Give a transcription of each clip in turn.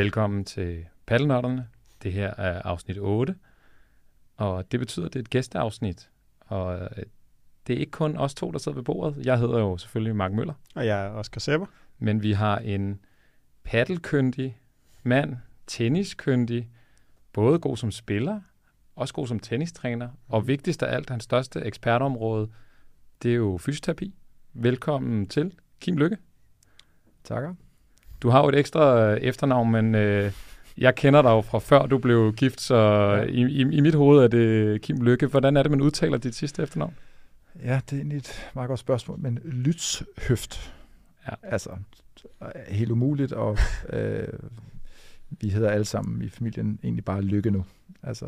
Velkommen til Paddelnørderne. Det her er afsnit 8, og det betyder, at det er et gæsteafsnit. Og øh, det er ikke kun os to, der sidder ved bordet. Jeg hedder jo selvfølgelig Mark Møller, Og jeg er Oscar Sepper. men vi har en paddelkyndig mand, tenniskyndig, både god som spiller, også god som tennistræner, og vigtigst af alt, hans største ekspertområde, det er jo fysioterapi. Velkommen til, Kim Lykke. Takker. Du har jo et ekstra øh, efternavn, men øh, jeg kender dig jo fra før du blev gift, så Ja. i, i, i mit hoved er det Kim Lykke. Hvordan er det, man udtaler dit sidste efternavn? Ja, det er egentlig et meget godt spørgsmål, men Lytshøft. Ja. Altså, er helt umuligt, og øh, vi hedder alle sammen i familien egentlig bare Lykke nu. Altså,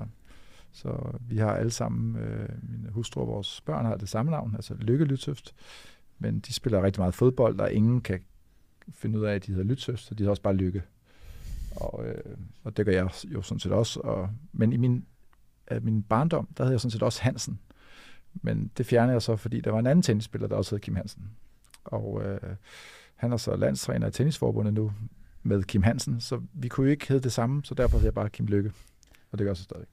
så vi har alle sammen, øh, min hustru og vores børn har det samme navn, altså Lykke Lytshøft, men de spiller rigtig meget fodbold, og ingen kan finde ud af, at de hedder Lytshøft, så de hedder også bare Lykke. Og, øh, og det gør jeg jo sådan set også. Og, men i min, øh, min barndom, der hed jeg sådan set også Hansen. Men det fjernede jeg så, fordi der var en anden tennisspiller, der også hed Kim Hansen. Og øh, han er så landstræner i Tennisforbundet nu med Kim Hansen, så vi kunne jo ikke hedde det samme, så derfor hedder jeg bare Kim Lykke. Og det gør jeg så stadig.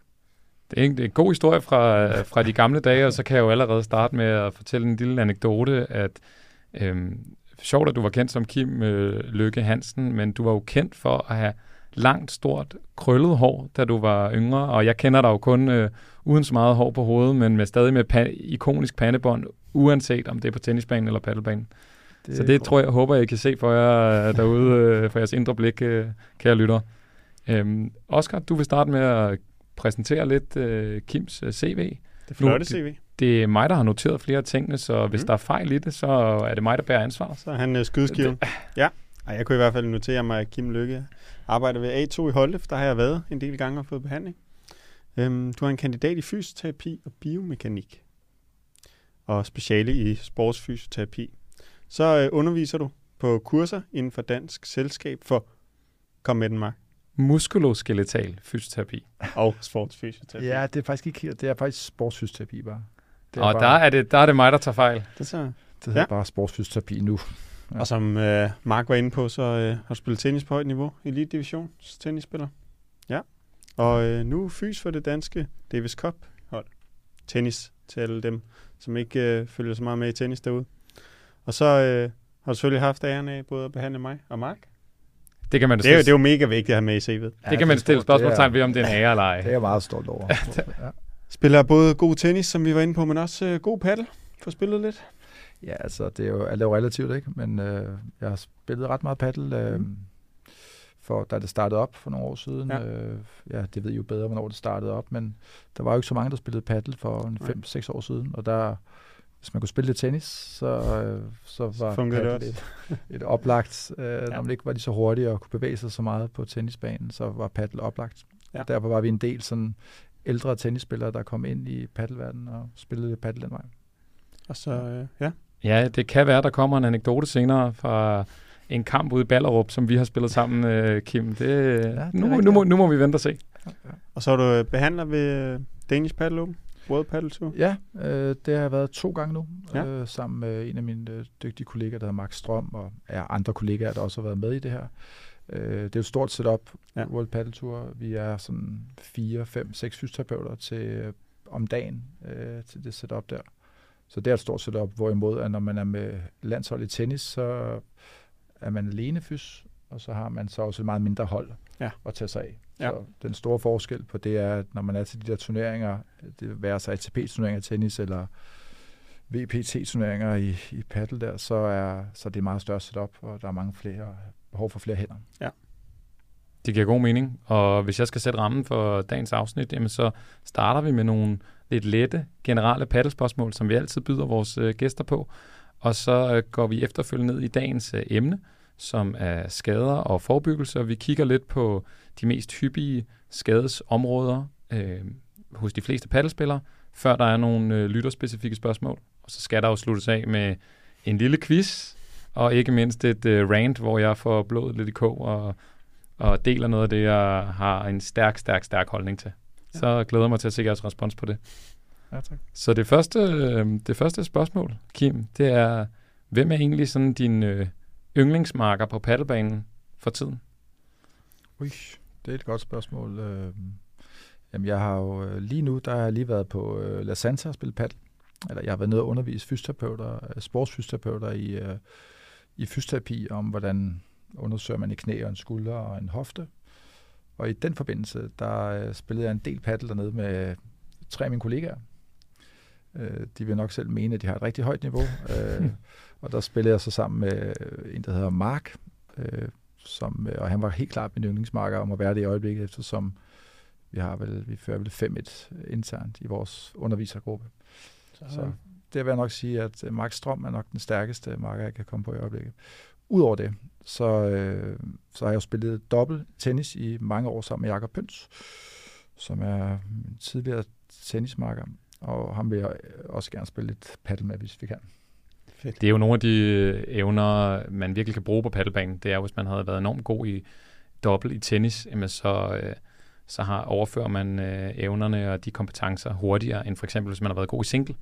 Det er en, det er en god historie fra, fra de gamle dage, og så kan jeg jo allerede starte med at fortælle en lille anekdote, at øhm, sjovt, at du var kendt som Kim øh, Lykke Hansen, men du var jo kendt for at have langt, stort, krøllet hår, da du var yngre, og jeg kender dig jo kun øh, uden så meget hår på hovedet, men med stadig med pa- ikonisk pandebånd, uanset om det er på tennisbanen eller paddelbanen. Det Så det tror jeg, håber jeg, I kan se for jer øh, derude, øh, for jeres indre blik, øh, kære lytter. Øhm, Oscar, du vil starte med at præsentere lidt øh, Kims øh, CV. Det flotte CV. Det er mig, der har noteret flere af tingene, så hvis Mhm. der er fejl i det, så er det mig, der bærer ansvar. Så er han uh, skydeskiven. Ja. Ej, jeg kunne i hvert fald notere mig, at Kim Lykke arbejder ved A2 i Holte, for der har jeg været en del gange og fået behandling. Øhm, du har en kandidat i fysioterapi og biomekanik. Og speciale i sportsfysioterapi. Så øh, underviser du på kurser inden for Dansk Selskab for, kom med den, Mark, Muskuloskeletal fysioterapi. og sportsfysioterapi. Ja, det er faktisk ikke det er faktisk sportsfysioterapi bare. Det Og bare, der er, det, der er det mig, der tager fejl. Det så. det hedder ja. bare sportsfysioterapi nu. Ja. Og som øh, Mark var inde på, så øh, har du spillet tennis på højt niveau. Elite Division tennisspiller. Ja. Og øh, nu fys for det danske Davis Cup hold. Tennis til alle dem, som ikke øh, følger så meget med i tennis derude. Og så øh, har du selvfølgelig haft æren af både at behandle mig og Mark. Det kan man Det er, jo, det er jo mega vigtigt at have med i CV'et. det kan man stille spørgsmålstegn ved, om det er en ære eller er, ej. det er jeg meget stolt over. ja. Spiller både god tennis, som vi var inde på, men også øh, god paddle. Får spillet lidt. Ja, altså, det er jo, alt er jo relativt, ikke? Men øh, jeg har spillet ret meget paddle, øh, Mm. for, da det startede op for nogle år siden. Ja. Øh, ja, det ved I jo bedre, hvornår det startede op, men der var jo ikke så mange, der spillede paddle for Nej. 5-6 år siden, og der, hvis man kunne spille lidt tennis, så, øh, så var fungerede det paddle et, et oplagt, øh, ja. Når man ikke var lige så hurtige og kunne bevæge sig så meget på tennisbanen, så var paddle oplagt. Ja. Derfor var vi en del sådan ældre tennisspillere, der kom ind i paddleverdenen og spillede lidt paddle den vej. Og så, øh, ja. Ja, det kan være, der kommer en anekdote senere fra en kamp ude i Ballerup, som vi har spillet sammen, øh, Kim. Det, er nu, rigtigt, nu, må, ja. nu må vi vente og se. Og så er du øh, behandler ved øh, Danish Paddle Open. World Paddle Tour. Ja, øh, det har jeg været to gange nu, Ja. ja. øh, sammen med en af mine øh, dygtige kollegaer, der hedder Max Strøm, og ja, andre kollegaer, der også har været med i det her. Øh, det er jo et stort setup, Ja. World Paddle Tour. Vi er sådan fire, fem, seks fysioterapeuter til, øh, om dagen øh, til det setup der. Så det er et stort setup, hvorimod at når man er med landshold i tennis, så er man alene fys, og så har man så også et meget mindre hold Ja. at tage sig af. Ja. Så den store forskel på det er, at når man er til de der turneringer, det være sig ATP-turneringer i tennis eller VPT-turneringer i, i paddle der, så er, så er det et meget større setup, og der er mange flere, behov for flere hænder. Det giver god mening. Og hvis jeg skal sætte rammen for dagens afsnit, jamen så starter vi med nogle lidt lette, generelle paddelspørgsmål, som vi altid byder vores øh, gæster på. Og så øh, går vi efterfølgende ned i dagens øh, emne, som er skader og forebyggelse, og vi kigger lidt på de mest hyppige skadesområder øh, hos de fleste paddelspillere, før der er nogle øh, lytterspecifikke spørgsmål. Og så skal der jo sluttes af med en lille quiz, og ikke mindst et øh, rant, hvor jeg får blodet lidt i kog og, og deler noget af det, jeg har en stærk, stærk, stærk holdning til. Ja. Så glæder jeg mig til at se jeres respons på det. Ja, tak. Så det første, øh, det første spørgsmål, Kim, det er, hvem er egentlig sådan din øh, yndlingsmarker på paddelbanen for tiden? Ui, det er et godt spørgsmål. Øh, jamen, jeg har jo øh, lige nu, der har jeg lige været på øh, La Santa og spillet paddle. Eller jeg har været nede og undervise fysioterapeuter, øh, sportsfysioterapeuter i, øh, i fysioterapi om, hvordan undersøger man i knæ og en skulder og en hofte. Og i den forbindelse, der øh, spillede jeg en del paddle dernede med tre af mine kollegaer. Øh, de vil nok selv mene, at de har et rigtig højt niveau. øh, og der spillede jeg så sammen med en, der hedder Mark, som, og han var helt klart min yndlingsmarker om at være det i øjeblikket, eftersom vi har vel, vi fører vel 5-1 internt i vores undervisergruppe. Så, så det vil jeg nok sige, at øh, Mark Max Strøm er nok den stærkeste marker, jeg kan komme på i øjeblikket. Udover det, så, øh, så har jeg jo spillet dobbelt tennis i mange år sammen med Jakob Pøns, som er min tidligere tennismarker, og ham vil jeg øh, også gerne spille lidt paddle med, hvis vi kan. Fedt. Det er jo nogle af de øh, evner, man virkelig kan bruge på paddelbanen. Det er, hvis man havde været enormt god i dobbelt i tennis, jamen så, øh, så har, overfører man øh, evnerne og de kompetencer hurtigere, end for eksempel, hvis man har været god i single.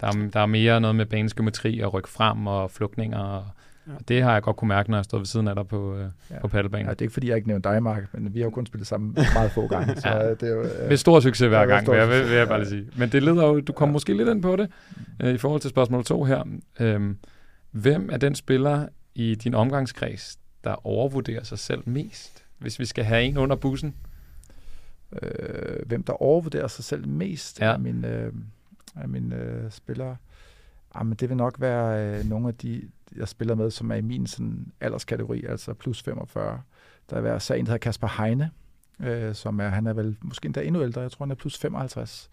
Der er, der er mere noget med banens geometri og rykke frem og flugtninger og Ja. Og det har jeg godt kunne mærke, når jeg stod ved siden af dig på, øh, ja. på paddelbanen. Ja, det er ikke, fordi jeg ikke nævnte dig, Mark, men vi har jo kun spillet sammen meget få gange. Så ja. det er jo, øh, med stor succes hver gang, vil jeg, vil, vil jeg bare lige sige. Men det leder jo, du kommer ja. måske lidt ind på det, øh, i forhold til spørgsmål 2 her. Øh, hvem er den spiller i din omgangskreds, der overvurderer sig selv mest, hvis vi skal have en under bussen? Øh, hvem der overvurderer sig selv mest ja. af mine, øh, af mine øh, spillere? Ah, Jamen, det vil nok være øh, nogle af de, jeg spiller med, som er i min sådan, alderskategori, altså plus 45. Der er så en, der hedder Kasper Heine, øh, som er, han er vel måske endda endnu ældre, jeg tror, han er plus 55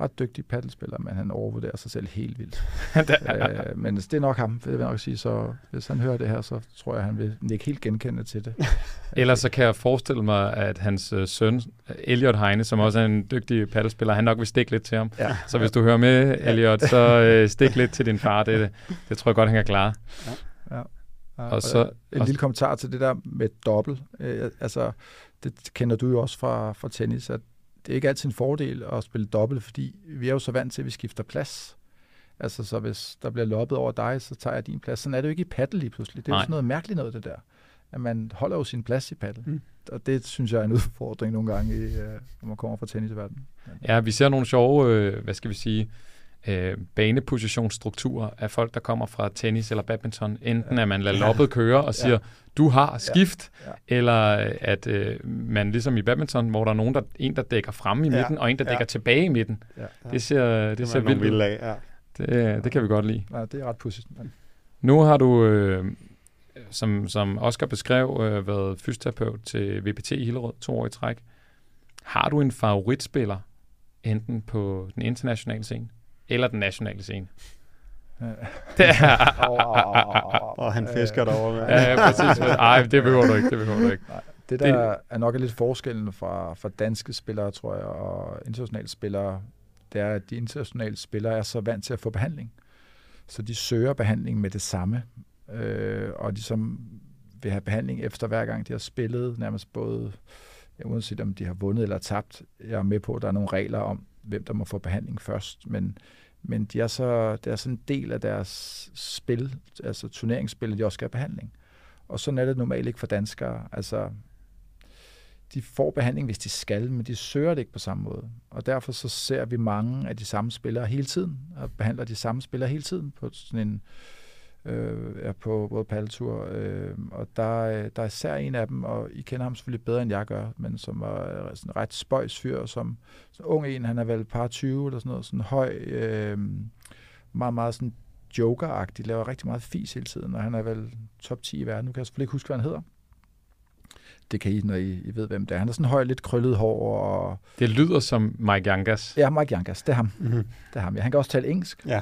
ret dygtig paddelspiller, men han overvurderer sig selv helt vildt. øh, men det er nok ham, vil jeg nok sige. Så hvis han hører det her, så tror jeg, han vil ikke helt genkende til det. Ellers så kan jeg forestille mig, at hans øh, søn, Elliot Heine, som også er en dygtig paddelspiller, han nok vil stikke lidt til ham. Ja. Så hvis du hører med, Elliot, så øh, stik lidt til din far. Det, det tror jeg godt, han kan klare. Ja. Ja. Ja, og så, en og lille kommentar til det der med dobbelt. Øh, altså, det kender du jo også fra, fra tennis, at det er ikke altid en fordel at spille dobbelt, fordi vi er jo så vant til, at vi skifter plads. Altså, så hvis der bliver loppet over dig, så tager jeg din plads. Sådan er det jo ikke i paddle lige pludselig. Det er Nej. jo sådan noget mærkeligt noget, det der. At man holder jo sin plads i paddle. Mm. Og det synes jeg er en udfordring nogle gange, i, uh, når man kommer fra tennisverdenen. Ja, vi ser nogle sjove, øh, hvad skal vi sige, øh, banepositionsstrukturer af folk, der kommer fra tennis eller badminton. Enten at man lader loppet køre og siger, ja. du har skift, ja. Ja. eller øh, at øh, man ligesom i badminton, hvor der er nogen, der, en, der dækker frem i midten, ja. og en, der dækker ja. tilbage i midten. Ja. Det ser, det, det ser vildt ud. Ja. Det, det kan vi godt lide. Ja, det er ret pudsigt. Nu har du, øh, som, som Oscar beskrev, øh, været fysioterapeut til VPT i Hillerød to år i træk. Har du en favoritspiller, enten på den internationale scene, eller den nationale scene. det er... og han fisker derovre. Med. ja, ja, præcis. Ej, det behøver du ikke. Det behøver du ikke. Nej, det der det... er nok lidt forskellen fra, fra danske spillere, tror jeg, og internationale spillere, det er, at de internationale spillere er så vant til at få behandling. Så de søger behandling med det samme, øh, og de som vil have behandling efter hver gang, de har spillet, nærmest både, ja, uanset om de har vundet eller tabt. Jeg er med på, at der er nogle regler om, hvem der må få behandling først, men, men de er så, det er sådan en del af deres spil, altså turneringsspil, at de også skal have behandling. Og sådan er det normalt ikke for danskere. Altså, de får behandling, hvis de skal, men de søger det ikke på samme måde. Og derfor så ser vi mange af de samme spillere hele tiden, og behandler de samme spillere hele tiden på sådan en øh, er på både paltur, øh, og der, der er især en af dem, og I kender ham selvfølgelig bedre, end jeg gør, men som var sådan en ret spøjs fyr, som sådan ung en, han er vel par 20 eller sådan noget, sådan høj, øh, meget, meget sådan joker-agtig, laver rigtig meget fis hele tiden, og han er vel top 10 i verden. Nu kan jeg selvfølgelig ikke huske, hvad han hedder. Det kan I, når I, I ved, hvem det er. Han er sådan høj, lidt krøllet hår. Og... Det lyder som Mike Yangas. Ja, Mike Yangas, det er ham. Mm-hmm. Det er ham. Ja, han kan også tale engelsk. Ja.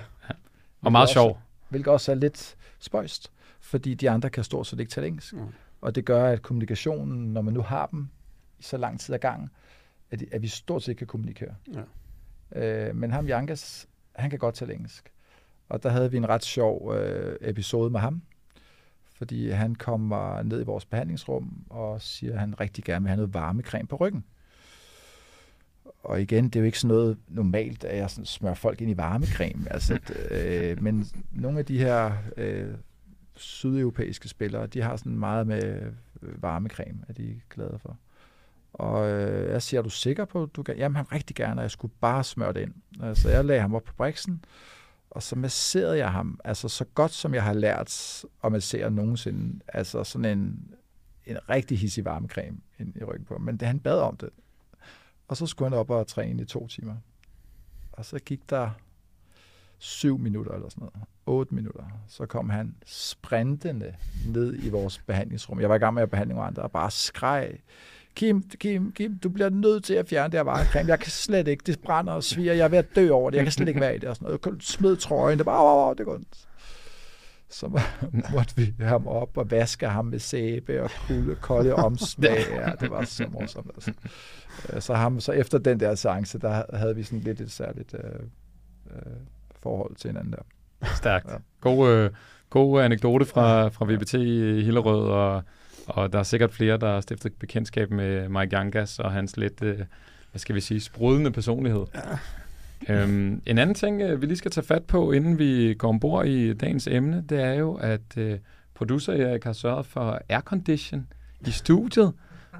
Og meget sjov hvilket også er lidt spøjst, fordi de andre kan stort set ikke tale engelsk. Mm. Og det gør, at kommunikationen, når man nu har dem i så lang tid ad gangen, at, at vi stort set kan kommunikere. Ja. Øh, men ham, Jankas, han kan godt tale engelsk. Og der havde vi en ret sjov øh, episode med ham, fordi han kommer ned i vores behandlingsrum og siger, at han rigtig gerne vil have noget varmecreme på ryggen og igen, det er jo ikke sådan noget normalt, at jeg sådan smører folk ind i varmecreme. Altså, øh, men nogle af de her øh, sydeuropæiske spillere, de har sådan meget med varmekrem, varmecreme, at de er glade for. Og øh, jeg siger, er du sikker på, at du kan? Jamen, han rigtig gerne, og jeg skulle bare smøre det ind. Så jeg lagde ham op på briksen, og så masserede jeg ham, altså så godt som jeg har lært at massere nogensinde. Altså sådan en, en rigtig hissig varmecreme ind i ryggen på Men det, han bad om det. Og så skulle han op og træne i to timer. Og så gik der syv minutter eller sådan noget. Otte minutter. Så kom han sprintende ned i vores behandlingsrum. Jeg var i gang med at behandle andre, og bare skreg Kim, Kim, Kim, du bliver nødt til at fjerne det her varecreme. Jeg kan slet ikke. Det brænder og sviger. Jeg er ved at dø over det. Jeg kan slet ikke være i det. Og sådan noget. Jeg smed trøjen. Det bare, oh, oh, det går så måtte vi ham op og vaske ham med sæbe og kulde, kolde omslag. Ja, det var så morsomt. Altså. Øh, så, ham, så efter den der seance, der havde vi sådan lidt et særligt øh, øh, forhold til hinanden der. Stærkt. Ja. God, øh, god anekdote fra, fra VBT i Hillerød, og og der er sikkert flere, der har stiftet bekendtskab med Mike Yangas og hans lidt, øh, hvad skal vi sige, sprudende personlighed. Ja. Øhm, en anden ting, øh, vi lige skal tage fat på, inden vi går ombord i dagens emne, det er jo, at øh, producer Erik har sørget for aircondition i studiet,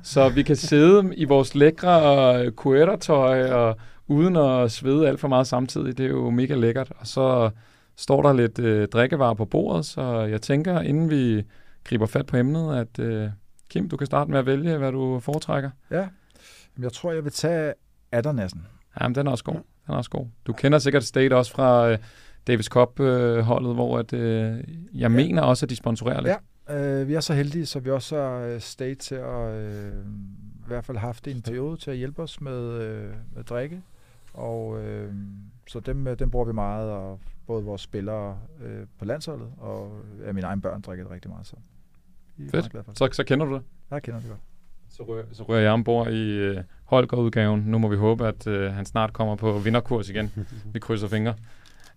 så vi kan sidde i vores lækre kuertertøj og uden at svede alt for meget samtidig. Det er jo mega lækkert. Og så står der lidt øh, drikkevarer på bordet, så jeg tænker, inden vi griber fat på emnet, at øh, Kim, du kan starte med at vælge, hvad du foretrækker. Ja, jeg tror, jeg vil tage Addernassen. Jamen, den er også god. Den er også god. Du kender sikkert State også fra øh, Davis Cup-holdet, øh, hvor at, øh, jeg ja. mener også, at de sponsorerer lidt. Ja, øh, vi er så heldige, så vi også har øh, State til at øh, i hvert fald haft en periode til at hjælpe os med, øh, med drikke. Og øh, så dem, øh, dem bruger vi meget, og både vores spillere øh, på landsholdet og ja, mine egne børn drikker det rigtig meget. Så Fedt. Så, så kender du det? Jeg kender det godt. Så rører, så rører jeg ombord i øh, Holger-udgaven. Nu må vi håbe, at øh, han snart kommer på vinderkurs igen. vi krydser fingre.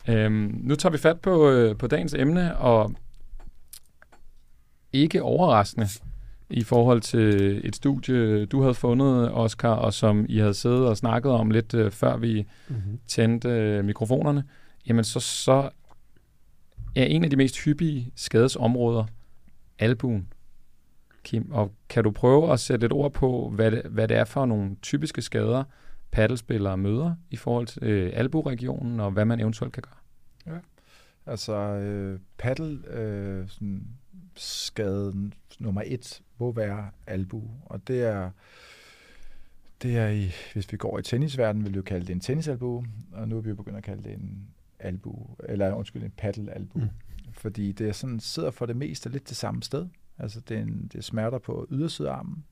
Øhm, nu tager vi fat på, øh, på dagens emne, og ikke overraskende i forhold til et studie, du havde fundet, Oscar, og som I havde siddet og snakket om lidt øh, før vi mm-hmm. tændte øh, mikrofonerne, jamen så, så er en af de mest hyppige skadesområder albuen. Kim, og kan du prøve at sætte et ord på, hvad det, hvad det er for nogle typiske skader, paddelspillere møder i forhold til øh, alburegionen, og hvad man eventuelt kan gøre? Ja, altså øh, paddel øh, sådan, skaden nummer et må være albu, og det er det er i, hvis vi går i tennisverdenen, vil vi jo kalde det en tennisalbu, og nu er vi jo begyndt at kalde det en albu, eller undskyld, en paddelalbu. Mm. Fordi det er sådan, sidder for det meste lidt det samme sted. Altså det, er en, det smerter på ydersidearmen,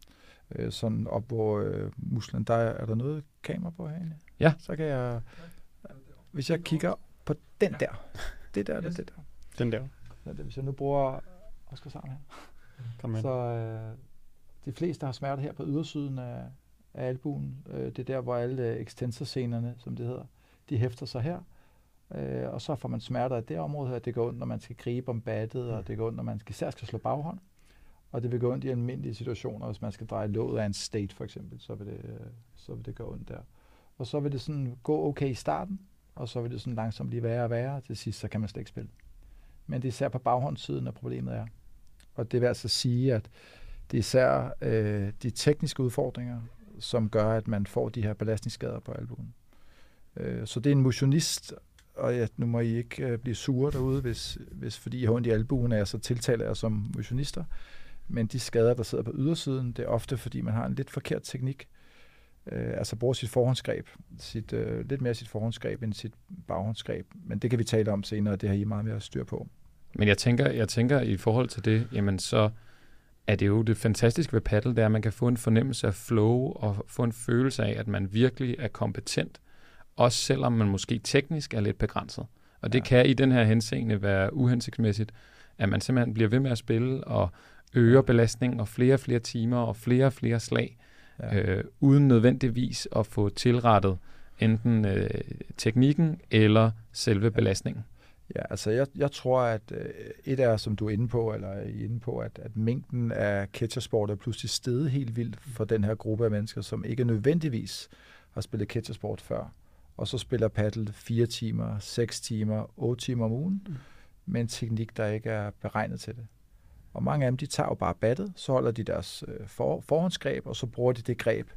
øh, sådan op hvor øh, musklen, der er, er der noget kamera på herinde? Ja. Så kan jeg, hvis jeg kigger på den der, det der, det, det der. Den der. Så det, hvis jeg nu bruger Oscar sammen her, Kom så øh, de fleste har smerte her på ydersiden af, af albuen. Øh, det er der, hvor alle extensorscenerne, som det hedder, de hæfter sig her. Øh, og så får man smerter af det område her. Det går ondt, når man skal gribe om battet, og det går ondt, når man skal, især skal slå baghånd. Og det vil gå ondt i almindelige situationer, hvis man skal dreje låget af en state for eksempel, så vil det, så vil det gå ondt der. Og så vil det sådan gå okay i starten, og så vil det sådan langsomt blive værre og værre, til sidst så kan man slet ikke spille. Men det er især på baghåndssiden, at problemet er. Og det vil altså sige, at det er især øh, de tekniske udfordringer, som gør, at man får de her belastningsskader på albuen. Øh, så det er en motionist og ja, nu må I ikke øh, blive sure derude, hvis, hvis fordi I har ondt i albuen, er så tiltaler jeg som motionister. Men de skader, der sidder på ydersiden, det er ofte, fordi man har en lidt forkert teknik. Øh, altså bruger sit forhåndsgreb, sit, øh, lidt mere sit forhåndsgreb end sit baghåndsgreb. Men det kan vi tale om senere, det har I meget mere styr på. Men jeg tænker, jeg tænker i forhold til det, jamen så er det jo det fantastiske ved paddle, det er, at man kan få en fornemmelse af flow og få en følelse af, at man virkelig er kompetent også selvom man måske teknisk er lidt begrænset. Og det ja. kan i den her henseende være uhensigtsmæssigt, at man simpelthen bliver ved med at spille og øger belastningen og flere og flere timer og flere og flere slag, ja. øh, uden nødvendigvis at få tilrettet enten øh, teknikken eller selve belastningen. Ja, altså jeg, jeg tror, at øh, et er, som du er inde på, eller er inde på, at, at mængden af catchersport er pludselig steget helt vildt for den her gruppe af mennesker, som ikke nødvendigvis har spillet catchersport før og så spiller paddle 4 timer, 6 timer, 8 timer om ugen, mm. med en teknik, der ikke er beregnet til det. Og mange af dem, de tager jo bare battet, så holder de deres øh, for, forhåndsgreb, og så bruger de det greb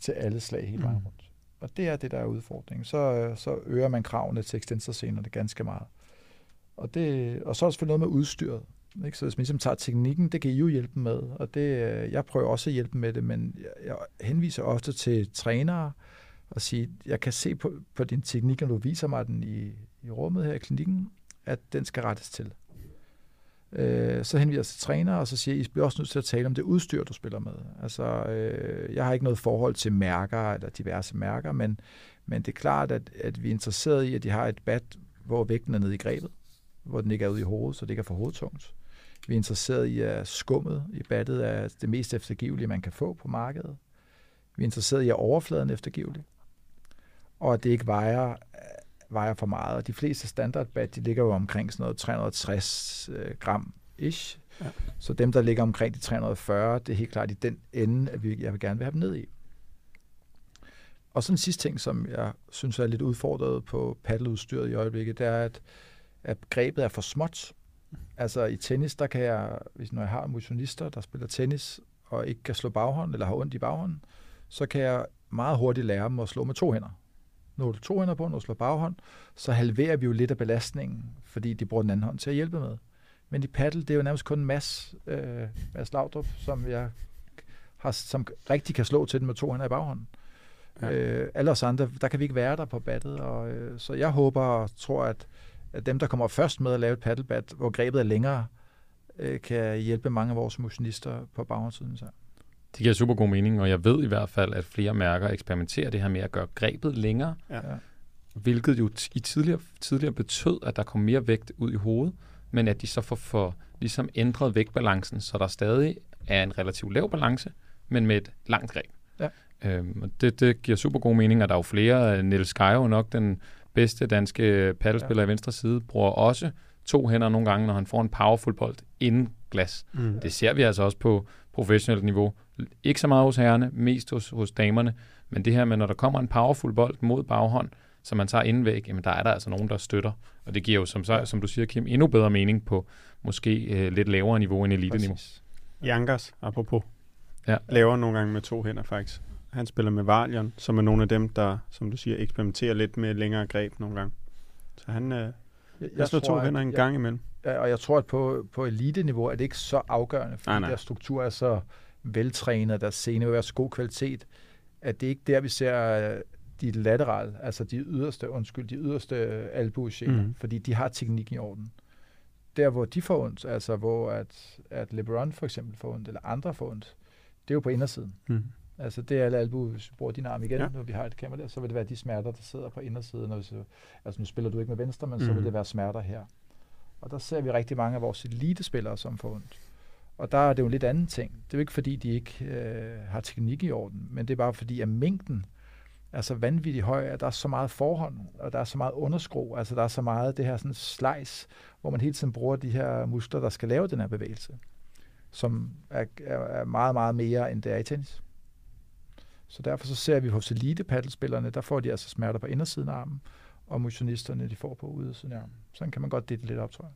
til alle slag hele vejen Mm. rundt. Og det er det, der er udfordringen. Så, øh, så øger man kravene til extensorscenerne ganske meget. Og, det, og så er der selvfølgelig noget med udstyret. Ikke? Så hvis man ligesom tager teknikken, det kan I jo hjælpe med, og det, øh, jeg prøver også at hjælpe med det, men jeg, jeg henviser ofte til trænere og siger, jeg kan se på, på din teknik, når du viser mig den i, i rummet her i klinikken, at den skal rettes til. Øh, så henviser jeg til træner, og så siger jeg, I bliver også nødt til at tale om det udstyr, du spiller med. Altså, øh, jeg har ikke noget forhold til mærker eller diverse mærker, men, men det er klart, at, at vi er interesseret i, at de har et bat, hvor vægten er nede i grebet, hvor den ikke er ude i hovedet, så det ikke er for hovedtungt. Vi er interesseret i, at skummet i battet er det mest eftergivelige, man kan få på markedet. Vi er interesseret i, at overfladen er eftergivelig, og at det ikke vejer, vejer for meget. Og de fleste standardbat, de ligger jo omkring sådan noget 360 øh, gram ish. Ja. Ja. Så dem, der ligger omkring de 340, det er helt klart i den ende, at vi, jeg vil gerne vil have dem ned i. Og så en sidste ting, som jeg synes er lidt udfordret på paddeludstyret i øjeblikket, det er, at, at grebet er for småt. Altså i tennis, der kan jeg, hvis når jeg har motionister, der spiller tennis, og ikke kan slå baghånd, eller har ondt i baghånden, så kan jeg meget hurtigt lære dem at slå med to hænder. Når du to hænder på, når du slår baghånd, så halverer vi jo lidt af belastningen, fordi de bruger den anden hånd til at hjælpe med. Men i paddle, det er jo nærmest kun Mads, øh, Mads Laudrup, som jeg har, som rigtig kan slå til den med to hænder i baghånden. Ja. Øh, alle os andre, der kan vi ikke være der på battet, og, øh, så jeg håber og tror, at, at dem, der kommer først med at lave et paddlebat, hvor grebet er længere, øh, kan hjælpe mange af vores motionister på baghåndssiden. Så. Det giver super god mening, og jeg ved i hvert fald, at flere mærker eksperimenterer det her med at gøre grebet længere, Ja. Hvilket jo t- i tidligere, tidligere betød, at der kom mere vægt ud i hovedet, men at de så får, får ligesom ændret vægtbalancen, så der stadig er en relativt lav balance, men med et langt greb. Ja. Øhm, og det, det giver super god mening, og der er jo flere. Niels Gejo, nok den bedste danske paddelspiller ja. i venstre side, bruger også to hænder nogle gange, når han får en powerful bold inden glas. Mm. Det ser vi altså også på professionelt niveau. Ikke så meget hos herrerne, mest hos, hos damerne. Men det her med, når der kommer en powerful bold mod baghånd, som man tager indvæg, jamen der er der altså nogen, der støtter. Og det giver jo, som, så, som du siger, Kim, endnu bedre mening på måske øh, lidt lavere niveau end elite-niveau. Jankers, apropos, Ja. laver nogle gange med to hænder faktisk. Han spiller med Valion, som er nogle af dem, der, som du siger, eksperimenterer lidt med længere greb nogle gange. Så han, øh, Jeg, jeg slår to at- hænder en gang imellem. Ja, og jeg tror, at på, på elite-niveau er det ikke så afgørende, fordi Nej, nej, deres struktur er så veltrænet, deres scene vil være så god kvalitet, at det ikke er der, vi ser øh, de laterale, altså de yderste, undskyld, de yderste albuegener, Mhm. mm. fordi de har teknikken i orden. Der, hvor de får ondt, altså hvor at, at LeBron for eksempel får ondt, eller andre får ondt, det er jo på indersiden. Mm. Altså det er alle albue, hvis vi bruger din arm igen, Ja. når vi har et kamera der, så vil det være de smerter, der sidder på indersiden. Og hvis, du- altså nu spiller du ikke med venstre, men mm. så Mhm. vil det være smerter her. Og der ser vi rigtig mange af vores elitespillere, som får ondt. Og der er det jo en lidt anden ting. Det er jo ikke fordi, de ikke øh, har teknik i orden, men det er bare fordi, at mængden er så vanvittigt høj, at der er så meget forhånd, og der er så meget underskro, altså der er så meget det her sådan slice, hvor man hele tiden bruger de her muskler, der skal lave den her bevægelse, som er, er, er meget, meget mere, end det er i tennis. Så derfor så ser vi hos elite paddelspillerne, der får de altså smerter på indersiden af armen, og motionisterne, de får på ydersiden af armen. Sådan kan man godt dele lidt op, tror jeg.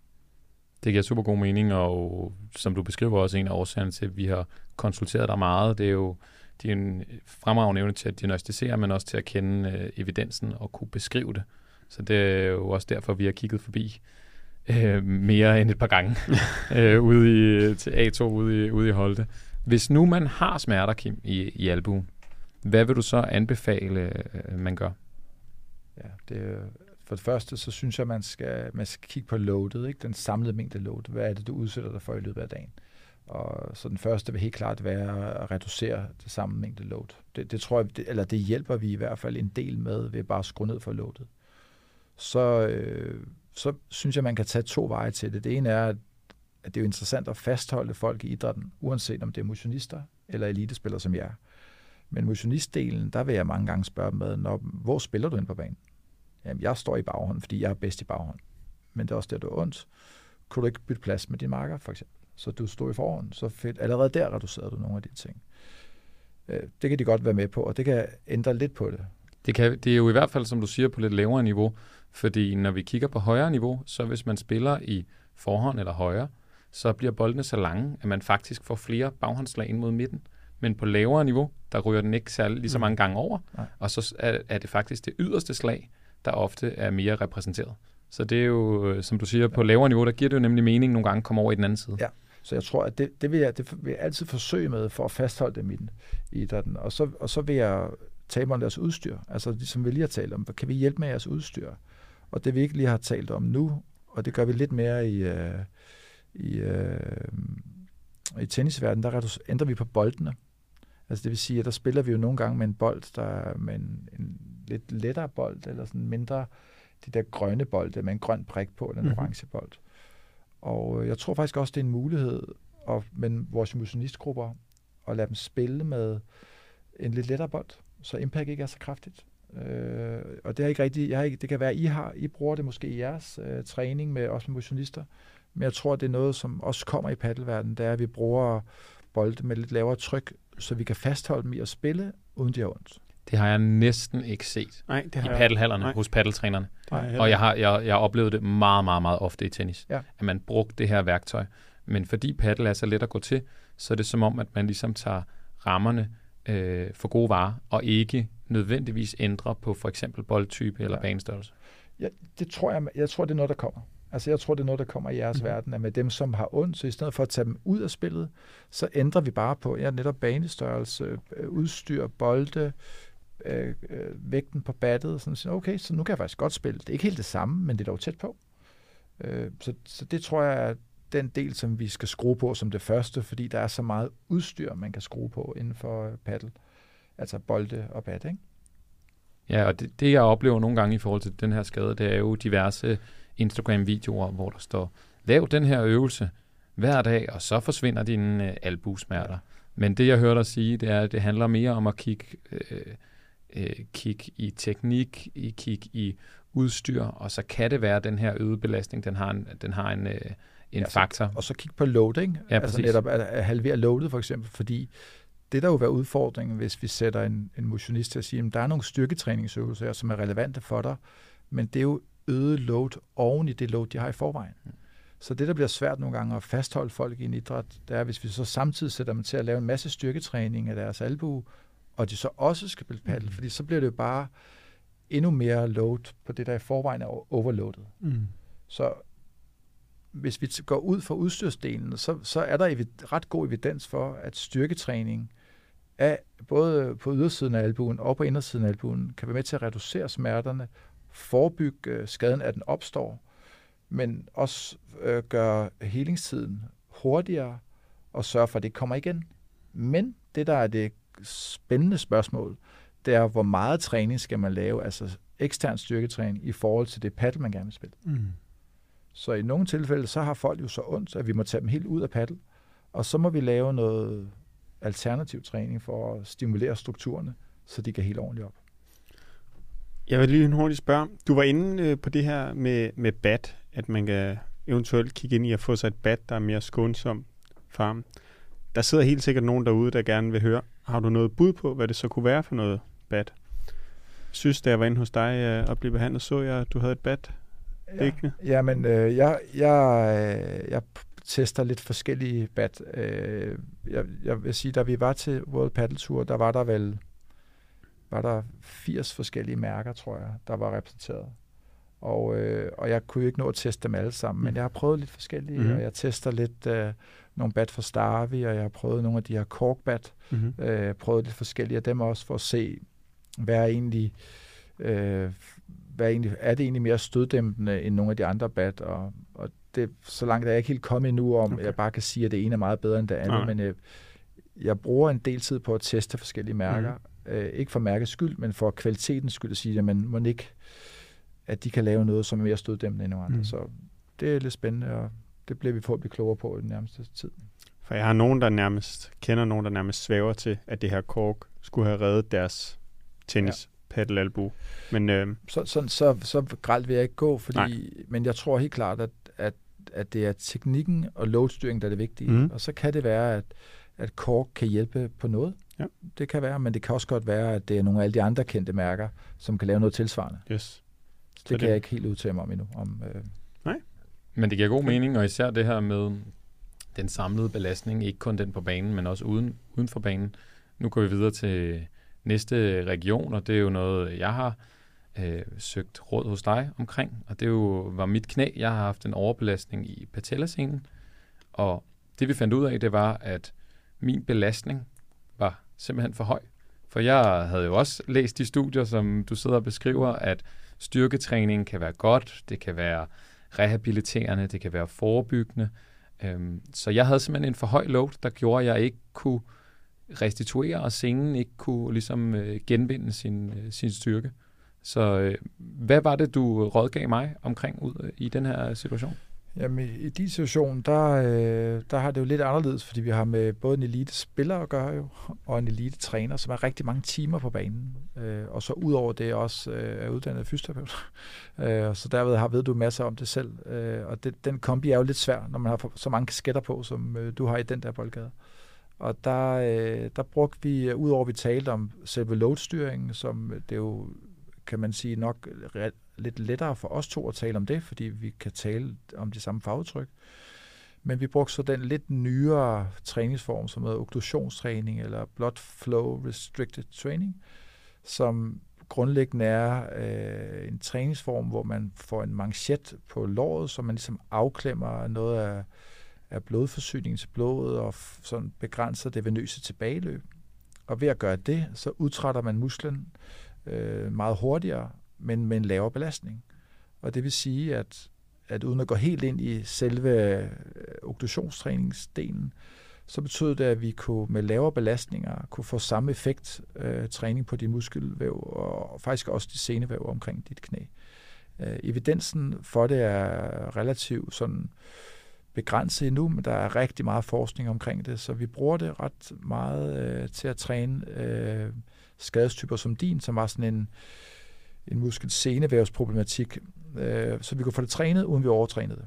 Det giver super god mening, og som du beskriver også en af årsagerne til, at vi har konsulteret dig meget, det er jo det er en fremragende evne til at diagnostisere, men også til at kende øh, evidensen og kunne beskrive det. Så det er jo også derfor, vi har kigget forbi øh, mere end et par gange øh, ude i, til A2 ude i, ude i Holte. Hvis nu man har smerter, Kim, i, i albuen, hvad vil du så anbefale, øh, man gør? Ja, det, for det første, så synes jeg, man skal, man skal kigge på loadet, ikke? den samlede mængde load. Hvad er det, du udsætter dig for i løbet af dagen? Og så den første vil helt klart være at reducere det samme mængde load. Det, det tror jeg, det, eller det hjælper vi i hvert fald en del med ved bare at skrue ned for loadet. Så, øh, så synes jeg, man kan tage to veje til det. Det ene er, at at det er jo interessant at fastholde folk i idrætten, uanset om det er motionister eller elitespillere som jeg er. Men motionistdelen, der vil jeg mange gange spørge dem med, når, hvor spiller du ind på banen? Jamen, jeg står i baghånd, fordi jeg er bedst i baghånd. Men det er også der, du er ondt. Kunne du ikke bytte plads med din marker, for eksempel? Så du stod i forhånd, så fedt. Allerede der reducerede du nogle af de ting. Øh, det kan de godt være med på, og det kan ændre lidt på det. Det, kan, det er jo i hvert fald, som du siger, på lidt lavere niveau, fordi når vi kigger på højere niveau, så hvis man spiller i forhånd eller højre, så bliver boldene så lange, at man faktisk får flere baghåndslag ind mod midten. Men på lavere niveau, der ryger den ikke særlig lige så Mm. mange gange over, Nej. og så er, er det faktisk det yderste slag, der ofte er mere repræsenteret. Så det er jo, øh, som du siger, på lavere niveau, der giver det jo nemlig mening nogle gange at komme over i den anden side. Ja. Så jeg tror, at det, det, vil, jeg, det vil jeg altid forsøge med for at fastholde dem i, idrætten. Og så, og så vil jeg tale om deres udstyr. Altså, som vi lige har talt om, kan vi hjælpe med jeres udstyr? Og det vi ikke lige har talt om nu, og det gør vi lidt mere i, øh, i, øh, i tennisverdenen, der ændrer vi på boldene. Altså det vil sige, at der spiller vi jo nogle gange med en bold, der er med en, en lidt lettere bold, eller sådan mindre, de der grønne bolde med en grøn prik på, eller en Mhm. mm-hmm. orange bold. Og øh, jeg tror faktisk også, det er en mulighed at, med vores motionistgrupper at lade dem spille med en lidt lettere bold, så impact ikke er så kraftigt. Øh, og det er ikke rigtigt, jeg har ikke, det kan være, at I, har, I bruger det måske i jeres øh, træning, med, også med motionister, men jeg tror, det er noget, som også kommer i paddelverdenen, det er, at vi bruger bolde med lidt lavere tryk, så vi kan fastholde dem i at spille, uden de har ondt. Det har jeg næsten ikke set Nej, det i har jeg, paddelhallerne Nej. hos paddeltrænerne. jeg Og jeg har, jeg, jeg har oplevet det meget, meget, meget ofte i tennis, Ja. at man brugte det her værktøj. Men fordi paddle er så let at gå til, så er det som om, at man ligesom tager rammerne øh, for gode varer, og ikke nødvendigvis ændrer på for eksempel boldtype eller Ja. banestørrelse. Ja, det tror jeg, jeg tror, det er noget, der kommer. Altså, jeg tror, det er noget, der kommer i jeres mm. verden, at med dem, som har ondt, så i stedet for at tage dem ud af spillet, så ændrer vi bare på ja, netop banestørrelse, øh, udstyr, bolde, øh, øh, vægten på battet, sådan siger, okay, så nu kan jeg faktisk godt spille. Det er ikke helt det samme, men det er dog tæt på. Øh, så, så det tror jeg er den del, som vi skal skrue på som det første, fordi der er så meget udstyr, man kan skrue på inden for øh, paddle. Altså bolde og bat, ikke? Ja, og det, det jeg oplever nogle gange i forhold til den her skade, det er jo diverse Instagram-videoer, hvor der står, lav den her øvelse hver dag, og så forsvinder dine øh, albusmerter. Men det jeg hører dig sige, det er, at det handler mere om at kigge, øh, øh, kigge i teknik, i kigge i udstyr, og så kan det være, at den her øgede belastning, den har en, den har en, øh, en Ja, så- faktor. Og så kigge på loading. Ja, altså præcis. netop at, at halvere loadet for eksempel, fordi det der jo være udfordringen, hvis vi sætter en, en motionist til at sige, at der er nogle styrketræningsøvelser som er relevante for dig, men det er jo øget load oven i det load, de har i forvejen. Mm. Så det, der bliver svært nogle gange at fastholde folk i en idræt, det er, hvis vi så samtidig sætter dem til at lave en masse styrketræning af deres albue, og de så også skal spille paddle, Mm. fordi så bliver det jo bare endnu mere load på det, der i forvejen er overloadet. Mm. Så hvis vi går ud fra udstyrsdelen, så, så er der evid- ret god evidens for, at styrketræning af både på ydersiden af albuen og på indersiden af albuen kan være med til at reducere smerterne, forebygge øh, skaden, at den opstår, men også øh, gøre helingstiden hurtigere og sørge for, at det kommer igen. Men det, der er det spændende spørgsmål, det er, hvor meget træning skal man lave, altså ekstern styrketræning, i forhold til det paddle, man gerne vil spille. Mm. Så i nogle tilfælde, så har folk jo så ondt, at vi må tage dem helt ud af paddle, og så må vi lave noget alternativ træning for at stimulere strukturerne, så de kan helt ordentligt op. Jeg vil lige hurtigt spørge. Du var inde øh, på det her med, med bat, at man kan eventuelt kigge ind i at få sig et bat, der er mere skånsom for ham. Der sidder helt sikkert nogen derude, der gerne vil høre. Har du noget bud på, hvad det så kunne være for noget bat? Synes, da jeg var inde hos dig øh, og blev behandlet, så jeg, at du havde et bat liggende. Ja, men øh, jeg, jeg, øh, jeg tester lidt forskellige bat. Øh, jeg, jeg vil sige, da vi var til World Paddle Tour, der var der vel var der 80 forskellige mærker, tror jeg, der var repræsenteret. Og, øh, og jeg kunne jo ikke nå at teste dem alle sammen, Mm. men jeg har prøvet lidt forskellige, mm-hmm. og jeg tester lidt øh, nogle bat fra Starvi, og jeg har prøvet nogle af de her korkbat, Mm-hmm. øh, prøvet lidt forskellige af dem også, for at se, hvad er egentlig, øh, hvad er, egentlig, er det egentlig mere støddæmpende end nogle af de andre bat, og, og det, så langt er jeg ikke helt kommet endnu om, Okay. jeg bare kan sige, at det ene er meget bedre end det andet, Nej. men jeg, jeg bruger en del tid på at teste forskellige mærker, mm. Øh, ikke for mærkets skyld, men for kvalitetens skyld at sige, at man må ikke, at de kan lave noget, som er mere støddæmpende end nogle andre, Mm. så det er lidt spændende, og det bliver vi forhåbentlig klogere på i den nærmeste tid. For jeg har nogen, der nærmest kender nogen, der nærmest svæver til, at det her kork skulle have reddet deres tennis ja. paddelalbu. Men øh, så, så, så, så gralt vil jeg ikke gå, fordi, men jeg tror helt klart, at, at, at det er teknikken og loadstyring, der er det vigtige. Mm. Og så kan det være, at, at Kork kan hjælpe på noget. Ja. Det kan være, men det kan også godt være, at det er nogle af alle de andre kendte mærker, som kan lave noget tilsvarende. yes. Det, det- kan jeg ikke helt udtale mig om endnu. Om, øh, Men det giver god mening, og især det her med, den samlede belastning, ikke kun den på banen, men også uden, uden for banen. Nu går vi videre til næste region, og det er jo noget, jeg har øh, søgt råd hos dig omkring, og det jo, var mit knæ. Jeg har haft en overbelastning i patellascenen, og det vi fandt ud af, det var, at min belastning var simpelthen for høj. For jeg havde jo også læst de studier, som du sidder og beskriver, at styrketræning kan være godt, det kan være rehabiliterende, det kan være forebyggende. Øhm, så jeg havde simpelthen en for høj load, der gjorde, at jeg ikke kunne restituere, og sengen ikke kunne ligesom øh, genvinde sin, øh, sin styrke. Så øh, hvad var det, du rådgav mig omkring ud øh, i den her situation? Jamen, i din situation, der, øh, der har det jo lidt anderledes, fordi vi har med både en elite spiller at gøre jo, og en elite træner, som er rigtig mange timer på banen. Øh, og så udover det også øh, er uddannet fysioterapeut. øh, så derved har ved du masser om det selv. Øh, og det, den kombi er jo lidt svær, når man har så mange kasketter på, som øh, du har i den der boldgade. Og der, øh, der brugte vi, øh, udover vi talte om selve loadstyringen, som øh, det jo kan man sige, nok lidt lettere for os to at tale om det, fordi vi kan tale om de samme fagudtryk. Men vi brugte så den lidt nyere træningsform, som hedder okklusionstræning eller blood flow restricted training, som grundlæggende er øh, en træningsform, hvor man får en manchet på låret, så man ligesom afklemmer noget af, af blodforsyningen til blodet og sådan begrænser det venøse tilbageløb. Og ved at gøre det, så udtrætter man musklen øh, meget hurtigere, men med en lavere belastning. Og det vil sige, at, at uden at gå helt ind i selve øh, oktationstræningsdelen, okklusionstræningsdelen, så betød det, at vi kunne med lavere belastninger kunne få samme effekt øh, træning på de muskelvæv og faktisk også de senevæv omkring dit knæ. Øh, evidensen for det er relativt sådan begrænset endnu, men der er rigtig meget forskning omkring det, så vi bruger det ret meget øh, til at træne øh, skadestyper som din, som var sådan en, en muskel-senevævsproblematik, øh, så vi kunne få det trænet, uden vi overtrænede det.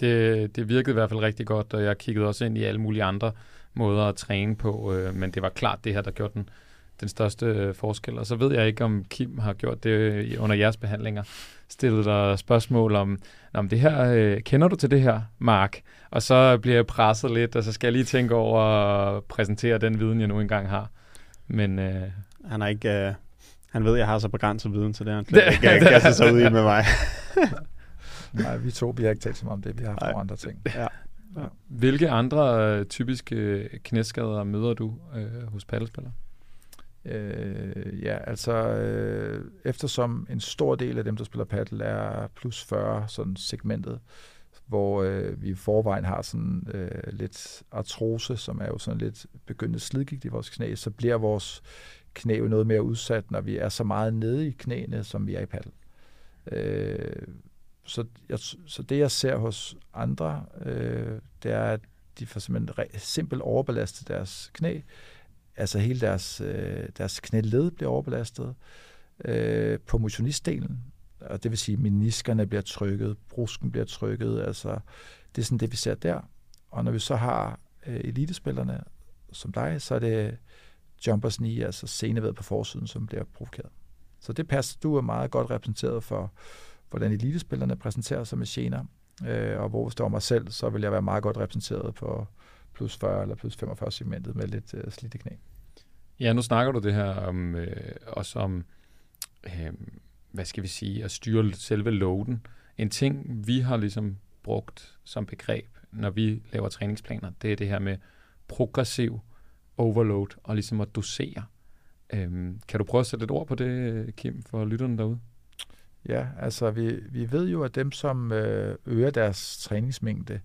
det. Det virkede i hvert fald rigtig godt, og jeg kiggede også ind i alle mulige andre måder at træne på, øh, men det var klart det her, der gjorde den, den største øh, forskel. Og så ved jeg ikke, om Kim har gjort det under jeres behandlinger. Stillet dig spørgsmål om, om det her, øh, kender du til det her, Mark? Og så bliver jeg presset lidt, og så skal jeg lige tænke over at præsentere den viden, jeg nu engang har. Men, øh, han er ikke... Øh, han ved, at jeg har så begrænset viden, så det er han ikke kaste sig ud i med mig. Nej, vi to, vi har ikke talt så meget om det. Vi har haft andre ting. Ja. Ja. Hvilke andre øh, typiske knæskader møder du øh, hos paddelspillere? Øh, ja, altså øh, eftersom en stor del af dem, der spiller paddle, er plus 40 sådan segmentet, hvor øh, vi i forvejen har sådan øh, lidt artrose, som er jo sådan lidt begyndende slidgigt i vores knæ, så bliver vores knæ jo noget mere udsat, når vi er så meget nede i knæene, som vi er i paddel. Øh, så, jeg, så det, jeg ser hos andre, øh, det er, at de får simpelthen simpelt overbelastet deres knæ. Altså hele deres, øh, deres knæled bliver overbelastet. Øh, på motionistdelen, og det vil sige, at meniskerne bliver trykket, brusken bliver trykket, altså det er sådan det, vi ser der. Og når vi så har øh, elitespillerne som dig, så er det jumpers knee, altså senevæd på forsiden, som bliver provokeret. Så det passer, du er meget godt repræsenteret for, hvordan elitespillerne præsenterer sig med gener, øh, og hvor står mig selv, så vil jeg være meget godt repræsenteret på plus 40 eller plus 45 segmentet med lidt øh, slidte knæ. Ja, nu snakker du det her om, øh, også om øh, hvad skal vi sige, at styre selve loaden. En ting, vi har ligesom brugt som begreb, når vi laver træningsplaner, det er det her med progressiv overload og ligesom at dosere. Øhm, kan du prøve at sætte et ord på det, Kim, for lytterne derude? Ja, altså vi, vi ved jo, at dem, som øh, øger deres træningsmængde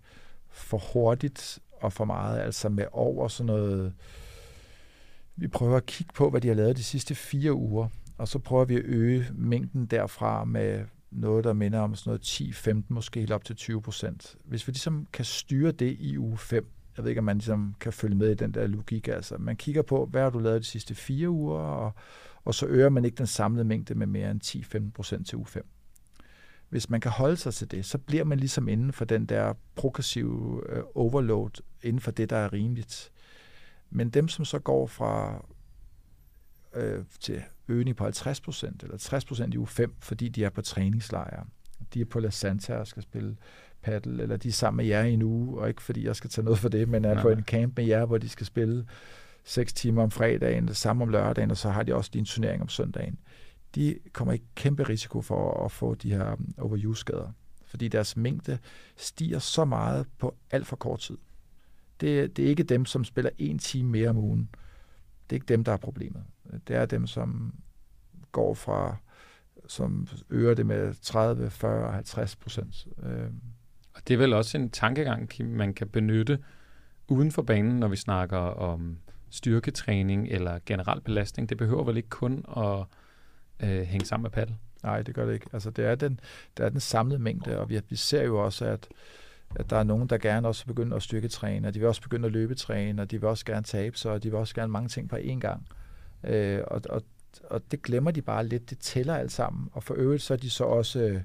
for hurtigt og for meget, altså med over sådan noget, vi prøver at kigge på, hvad de har lavet de sidste fire uger, og så prøver vi at øge mængden derfra med noget, der minder om sådan noget 10, 15, måske helt op til 20 procent. Hvis vi ligesom kan styre det i uge 5, jeg ved ikke, om man ligesom kan følge med i den der logik, altså man kigger på, hvad har du lavet de sidste fire uger, og, og så øger man ikke den samlede mængde med mere end 10-15 procent til u 5. Hvis man kan holde sig til det, så bliver man ligesom inden for den der progressive øh, overload, inden for det, der er rimeligt. Men dem, som så går fra øh, til øgning på 50 procent eller 60 procent i u 5, fordi de er på træningslejre, de er på La Santa og skal spille paddle, eller de er sammen med jer i en uge, og ikke fordi jeg skal tage noget for det, men er på en camp med jer, hvor de skal spille seks timer om fredagen, det samme om lørdagen, og så har de også en turnering om søndagen. De kommer i kæmpe risiko for at få de her um, overuse-skader, fordi deres mængde stiger så meget på alt for kort tid. Det, det er ikke dem, som spiller en time mere om ugen. Det er ikke dem, der er problemet. Det er dem, som går fra, som øger det med 30, 40, 50 procent. Øhm. Og det er vel også en tankegang, man kan benytte uden for banen, når vi snakker om styrketræning eller generel belastning. Det behøver vel ikke kun at øh, hænge sammen med paddel? Nej, det gør det ikke. Altså, det er den, det er den samlede mængde, og vi, vi ser jo også, at, at der er nogen, der gerne også begynder at styrketræne, og de vil også begynde at løbetræne, og de vil også gerne tabe sig, og de vil også gerne mange ting på én gang. Øh, og, og, og det glemmer de bare lidt. Det tæller alt sammen. Og for øvrigt så er de så også... Øh,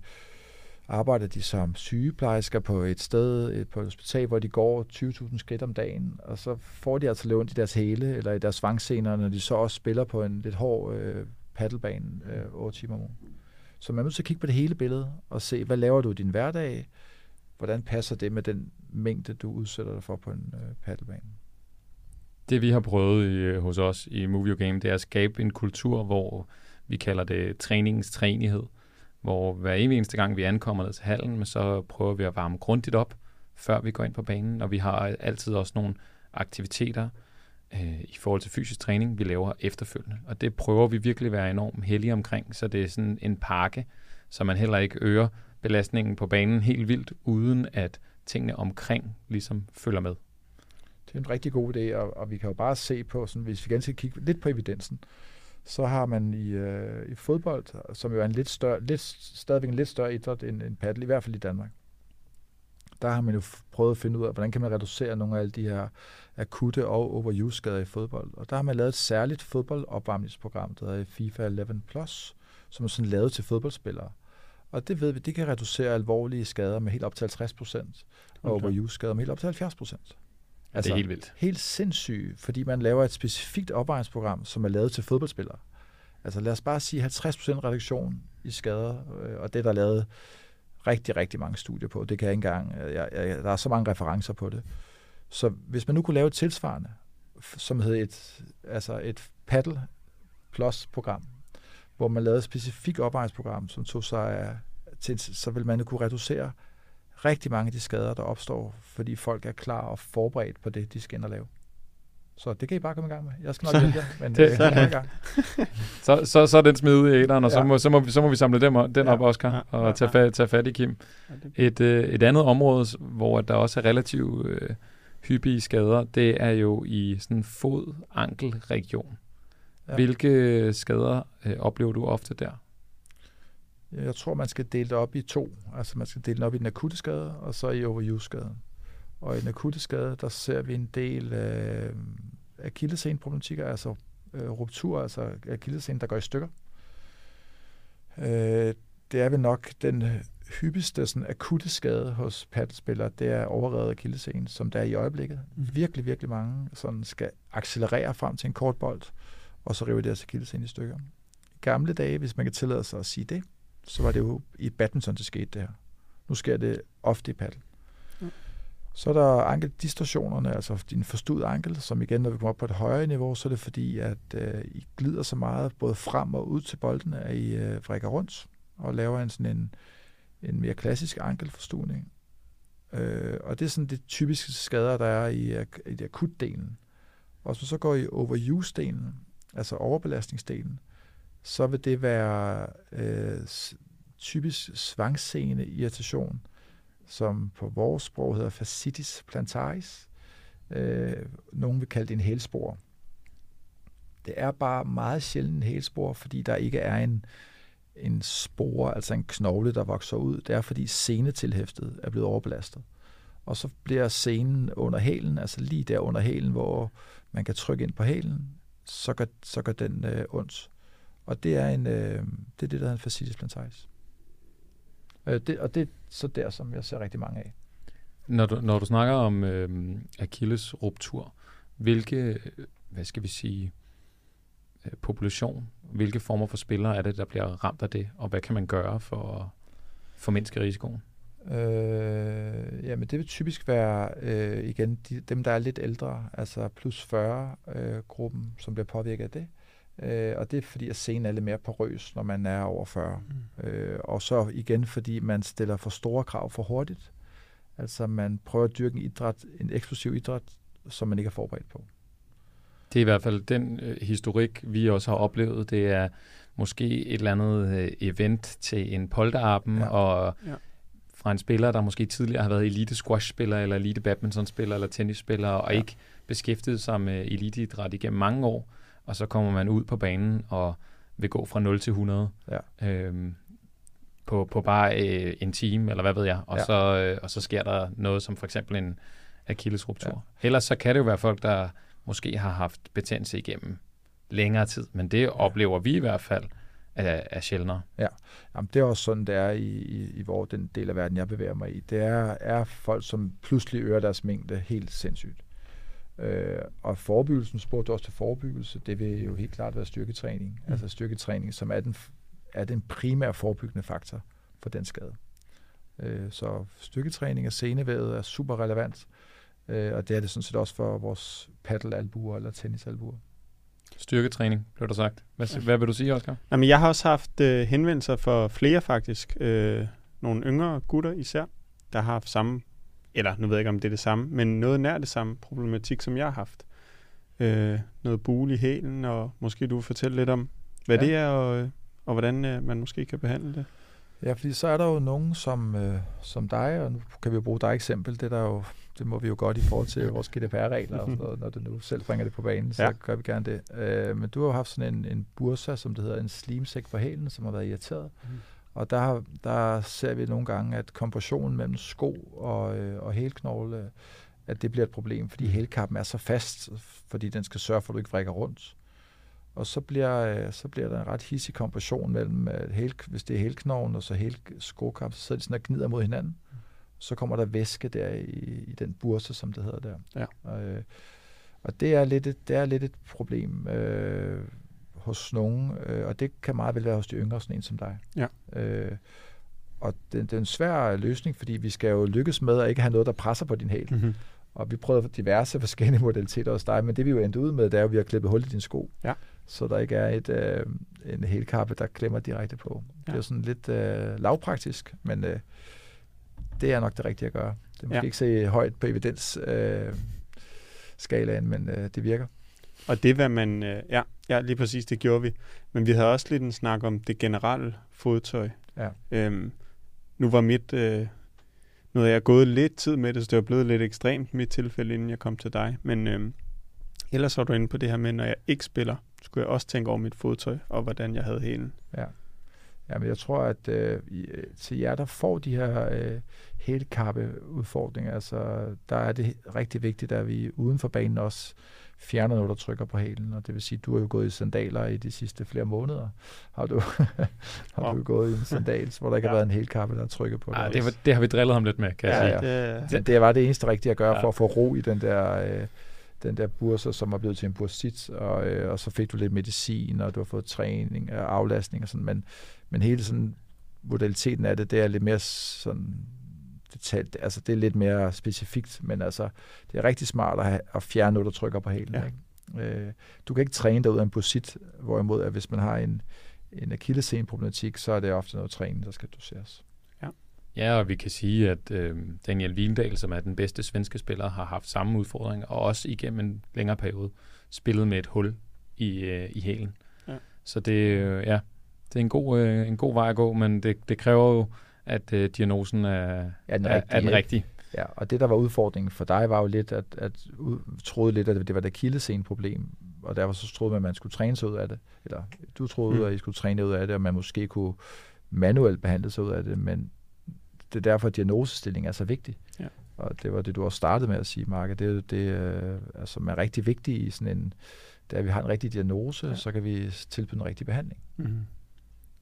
arbejder de som sygeplejersker på et sted, på et hospital, hvor de går 20.000 skridt om dagen, og så får de altså lidt i deres hæle eller i deres svangsener, når de så også spiller på en lidt hård øh, paddlebane øh, 8 timer om ugen. Så man er nødt til at kigge på det hele billede og se, hvad laver du i din hverdag? Hvordan passer det med den mængde, du udsætter dig for på en øh, paddlebane? Det vi har prøvet i, øh, hos os i Movie Game, det er at skabe en kultur, hvor vi kalder det træningens trænighed hvor hver eneste gang, vi ankommer ned til hallen, men så prøver vi at varme grundigt op, før vi går ind på banen, og vi har altid også nogle aktiviteter øh, i forhold til fysisk træning, vi laver efterfølgende. Og det prøver vi virkelig at være enormt heldige omkring, så det er sådan en pakke, så man heller ikke øger belastningen på banen helt vildt, uden at tingene omkring ligesom følger med. Det er en rigtig god idé, og, og vi kan jo bare se på, sådan, hvis vi gerne skal kigge lidt på evidensen, så har man i, øh, i fodbold, som jo er en lidt større, lidt, stadigvæk en lidt større idræt end, end paddle, i hvert fald i Danmark, der har man jo prøvet at finde ud af, hvordan kan man reducere nogle af alle de her akutte og overuse-skader i fodbold. Og der har man lavet et særligt fodboldopvarmningsprogram, der hedder FIFA 11+, Plus, som er sådan lavet til fodboldspillere. Og det ved vi, det kan reducere alvorlige skader med helt op til 50 procent, og overuse-skader med helt op til 70 procent. Altså, det er helt vildt. Helt sindssygt, fordi man laver et specifikt opvejningsprogram, som er lavet til fodboldspillere. Altså lad os bare sige 50% reduktion i skader, øh, og det der er lavet rigtig, rigtig mange studier på. Det kan jeg ikke engang, øh, jeg, jeg, der er så mange referencer på det. Så hvis man nu kunne lave et tilsvarende, som hedder et, altså et paddle plus program, hvor man lavede et specifikt opvejningsprogram, som tog sig af, til, så vil man kunne reducere rigtig mange af de skader, der opstår, fordi folk er klar og forberedt på det, de skal ind og lave. Så det kan I bare komme i gang med. Jeg skal nok hjælpe jer, men det, det er i gang. så, så, så er den smidt ud i æderen, og ja. så, må, så, må vi, så må vi samle dem, den ja. op, Oscar, ja. og tage, fat, tage fat i Kim. Et, øh, et andet område, hvor der også er relativt øh, hyppige skader, det er jo i sådan fod-ankel-region. Ja. Hvilke skader øh, oplever du ofte der? Jeg tror, man skal dele det op i to. Altså man skal dele det op i den akutte skade, og så i overuse-skaden. Og i den akutte skade, der ser vi en del øh, akillesenproblematikker, altså øh, ruptur, altså akillesen, der går i stykker. Øh, det er vel nok den hyppigste sådan, akutte skade hos paddelspillere, det er overrevet akillesen, som der er i øjeblikket. Mm. Virkelig, virkelig mange sådan skal accelerere frem til en kort bold, og så river deres akillesen i stykker. I gamle dage, hvis man kan tillade sig at sige det, så var det jo i badminton, det skete det her. Nu sker det ofte i paddle. Mm. Så er der ankeldistorsionerne, altså din forstudede ankel, som igen, når vi kommer op på et højere niveau, så er det fordi, at øh, I glider så meget både frem og ud til bolden, at I øh, vrikker rundt og laver en sådan en, en mere klassisk ankelforstudning. Øh, og det er sådan det typiske skader, der er i, i akutdelen. Og man så går i overuse-delen, altså overbelastningsdelen, så vil det være øh, typisk svangsene irritation, som på vores sprog hedder fascitis plantaris. Øh, nogen vil kalde det en hælspor. Det er bare meget sjældent en hælspor, fordi der ikke er en, en spore, altså en knogle, der vokser ud. Det er, fordi senetilhæftet er blevet overbelastet. Og så bliver senen under hælen, altså lige der under hælen, hvor man kan trykke ind på hælen, så gør, så gør den øh, ondt. Og det er, en, øh, det, er det, der hedder en fascitis plantaris. Øh, det, og det er så der, som jeg ser rigtig mange af. Når du, når du snakker om øh, Achilles ruptur, hvilke, hvad skal vi sige, øh, population, hvilke former for spillere er det, der bliver ramt af det, og hvad kan man gøre for formindske risikoen? Øh, jamen det vil typisk være øh, igen de, dem, der er lidt ældre, altså plus 40-gruppen, øh, som bliver påvirket af det. Øh, og det er fordi, at scenen er lidt mere porøs, når man er over 40. Mm. Øh, og så igen, fordi man stiller for store krav for hurtigt. Altså man prøver at dyrke en idræt, en eksplosiv idræt, som man ikke er forberedt på. Det er i hvert fald den øh, historik, vi også har oplevet. Det er måske et eller andet øh, event til en polterappen, ja. og ja. fra en spiller, der måske tidligere har været elite squash-spiller, eller elite badminton-spiller, eller tennisspiller, og ja. ikke beskæftiget sig med eliteidræt igennem mange år, og så kommer man ud på banen og vil gå fra 0 til 100. Ja. Øhm, på, på bare øh, en time, eller hvad ved jeg, og, ja. så, øh, og så sker der noget som for eksempel en akillesruptur. Ja. Ellers så kan det jo være folk, der måske har haft betændelse igennem længere tid, men det oplever vi i hvert fald er, er sjældnere. Ja, Jamen, det er også sådan, det er i, i, i hvor den del af verden, jeg bevæger mig i. Det er, er folk, som pludselig øger deres mængde helt sindssygt. Øh, og forebyggelsen, spurgte også til forebyggelse, det vil jo helt klart være styrketræning. Mm. Altså styrketræning, som er den, er den primære forebyggende faktor for den skade. Øh, så styrketræning af senevævet er super relevant, øh, og det er det sådan set også for vores paddelalbuer eller tennisalbuer. Styrketræning, blev der sagt. Hvad, hvad vil du sige, Oscar? Jamen, jeg har også haft øh, henvendelser for flere faktisk. Øh, nogle yngre gutter især, der har haft samme, eller nu ved jeg ikke, om det er det samme, men noget nær det samme problematik, som jeg har haft. Øh, noget bule i hælen, og måske du vil fortælle lidt om, hvad ja. det er, og, og hvordan øh, man måske kan behandle det. Ja, fordi så er der jo nogen som, øh, som dig, og nu kan vi jo bruge dig eksempel, det, der jo, det må vi jo godt i forhold til vores GDPR-regler, og når du nu selv bringer det på banen, så ja. gør vi gerne det. Øh, men du har jo haft sådan en, en bursa, som det hedder, en slimsæk på hælen, som har været irriteret. Mm. Og der, der ser vi nogle gange, at kompressionen mellem sko og, øh, og hælknogle, at det bliver et problem, fordi hælkappen er så fast, fordi den skal sørge for, at du ikke vrikker rundt. Og så bliver, øh, så bliver der en ret hissig kompression mellem, øh, hæl, hvis det er hælknoglen og så hæl skokamp, så sidder de sådan og gnider mod hinanden. Så kommer der væske der i, i den burse, som det hedder der. Ja. Og, øh, og det er lidt et, det er lidt et problem øh, hos nogen, øh, og det kan meget vel være hos de yngre, sådan en som dig. Ja. Øh, og det, det er en svær løsning, fordi vi skal jo lykkes med at ikke have noget, der presser på din hæl. Mm-hmm. Og vi prøvede diverse forskellige modaliteter hos dig, men det vi jo endte ud med, det er jo, at vi har klippet hul i din sko. Ja så der ikke er et, øh, en helkappe, der klemmer direkte på. Ja. Det er sådan lidt øh, lavpraktisk, men øh, det er nok det rigtige at gøre. Det er måske ja. ikke se højt på evidens øh, skalaen, men øh, det virker. Og det, hvad man... Øh, ja, ja, lige præcis, det gjorde vi. Men vi havde også lidt en snak om det generelle fodtøj. Ja. Øhm, nu var mit... Øh, nu har jeg gået lidt tid med det, så det var blevet lidt ekstremt mit tilfælde, inden jeg kom til dig. Men øh, ellers var du inde på det her med, når jeg ikke spiller, skulle jeg også tænke over mit fodtøj, og hvordan jeg havde hælen. Ja. Ja, men jeg tror, at øh, til jer, der får de her øh, hælkappe udfordringer, altså, der er det rigtig vigtigt, at vi uden for banen også fjerner noget, der trykker på hælen. Og det vil sige, du har jo gået i sandaler i de sidste flere måneder. Har du, har du gået i en sandals, hvor der ikke ja. har været en hælkappe, der trykker på ja, det, var, det har vi drillet ham lidt med, kan ja, jeg sige. Ja. Det, det, det var det eneste rigtige at gøre ja. for at få ro i den der... Øh, den der burser, som er blevet til en bursit, og, øh, og så fik du lidt medicin, og du har fået træning og aflastning og sådan, men, men hele sådan modaliteten af det, det er lidt mere sådan detalj, altså det er lidt mere specifikt, men altså det er rigtig smart at, have, at fjerne noget, der trykker på hælen. Ja. Ikke? Øh, du kan ikke træne dig ud af en bursit, hvorimod at hvis man har en, en akillesen-problematik, så er det ofte noget træning, der skal doseres. Ja, og vi kan sige, at øh, Daniel Vindal, som er den bedste svenske spiller, har haft samme udfordring, og også igennem en længere periode spillet med et hul i, øh, i hælen. Ja. Så det, øh, ja, det er en god, øh, en god vej at gå, men det, det kræver jo, at øh, diagnosen er, ja, den, er, rigtige, er den rigtige. Ja, og det, der var udfordringen for dig, var jo lidt, at, at ud, troede lidt, at det var et problem, og derfor så troede man, at man skulle træne sig ud af det. Eller du troede, mm. at I skulle træne ud af det, og man måske kunne manuelt behandle sig ud af det, men det er derfor, at diagnosestilling er så vigtig. Ja. Og det var det, du også startede med at sige, Mark. Det, det øh, altså, er rigtig vigtigt i sådan en, da vi har en rigtig diagnose, ja. så kan vi tilbyde en rigtig behandling. Mm-hmm.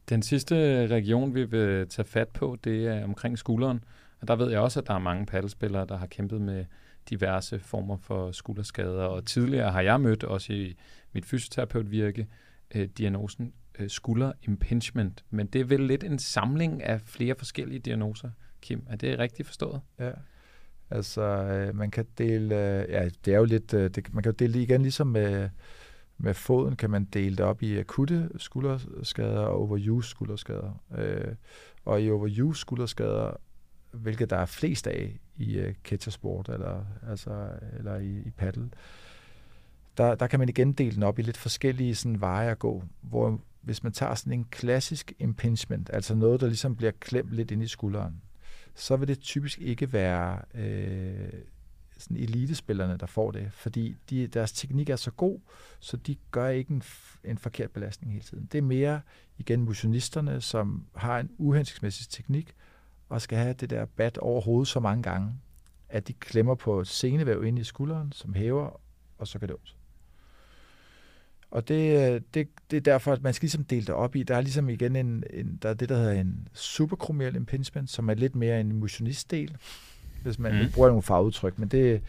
Den sidste region, vi vil tage fat på, det er omkring skulderen. Og der ved jeg også, at der er mange paddelspillere, der har kæmpet med diverse former for skulderskader. Og tidligere har jeg mødt, også i mit fysioterapeutvirke, øh, diagnosen øh, skulder impingement, men det er vel lidt en samling af flere forskellige diagnoser, Kim. Er det rigtigt forstået? Ja. Altså, øh, man kan dele, øh, ja, det er jo lidt, øh, det, man kan jo dele igen, ligesom med, med foden kan man dele det op i akutte skulderskader og overuse skulderskader. Øh, og i overuse skulderskader, hvilket der er flest af i øh, ketchersport eller, altså, eller i, i paddle, der, der kan man igen dele den op i lidt forskellige sådan, veje at gå, hvor hvis man tager sådan en klassisk impingement, altså noget, der ligesom bliver klemt lidt ind i skulderen, så vil det typisk ikke være øh, sådan elitespillerne, der får det, fordi de, deres teknik er så god, så de gør ikke en, en forkert belastning hele tiden. Det er mere igen motionisterne, som har en uhensigtsmæssig teknik, og skal have det der bat over hovedet så mange gange, at de klemmer på senevæv ind i skulderen, som hæver, og så kan det ondt. Og det, øh, det, det er derfor, at man skal ligesom dele det op i. Der er ligesom igen en, en der er det, der hedder en superkromial impingement, som er lidt mere en motionistdel, hvis man mm. bruger nogle fagudtryk, men det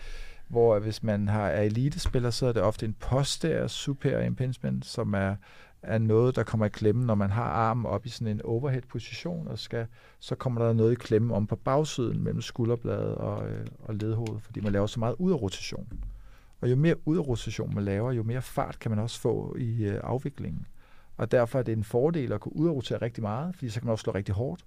hvor hvis man har, er elitespiller, så er det ofte en poster super impingement, som er, er noget, der kommer i klemme, når man har armen op i sådan en overhead-position, og skal, så kommer der noget i klemme om på bagsiden mellem skulderbladet og, øh, og ledhovedet, fordi man laver så meget ud af rotation. Og jo mere ud af rotation man laver, jo mere fart kan man også få i øh, afviklingen. Og derfor er det en fordel at kunne ud af rotere rigtig meget, fordi så kan man også slå rigtig hårdt.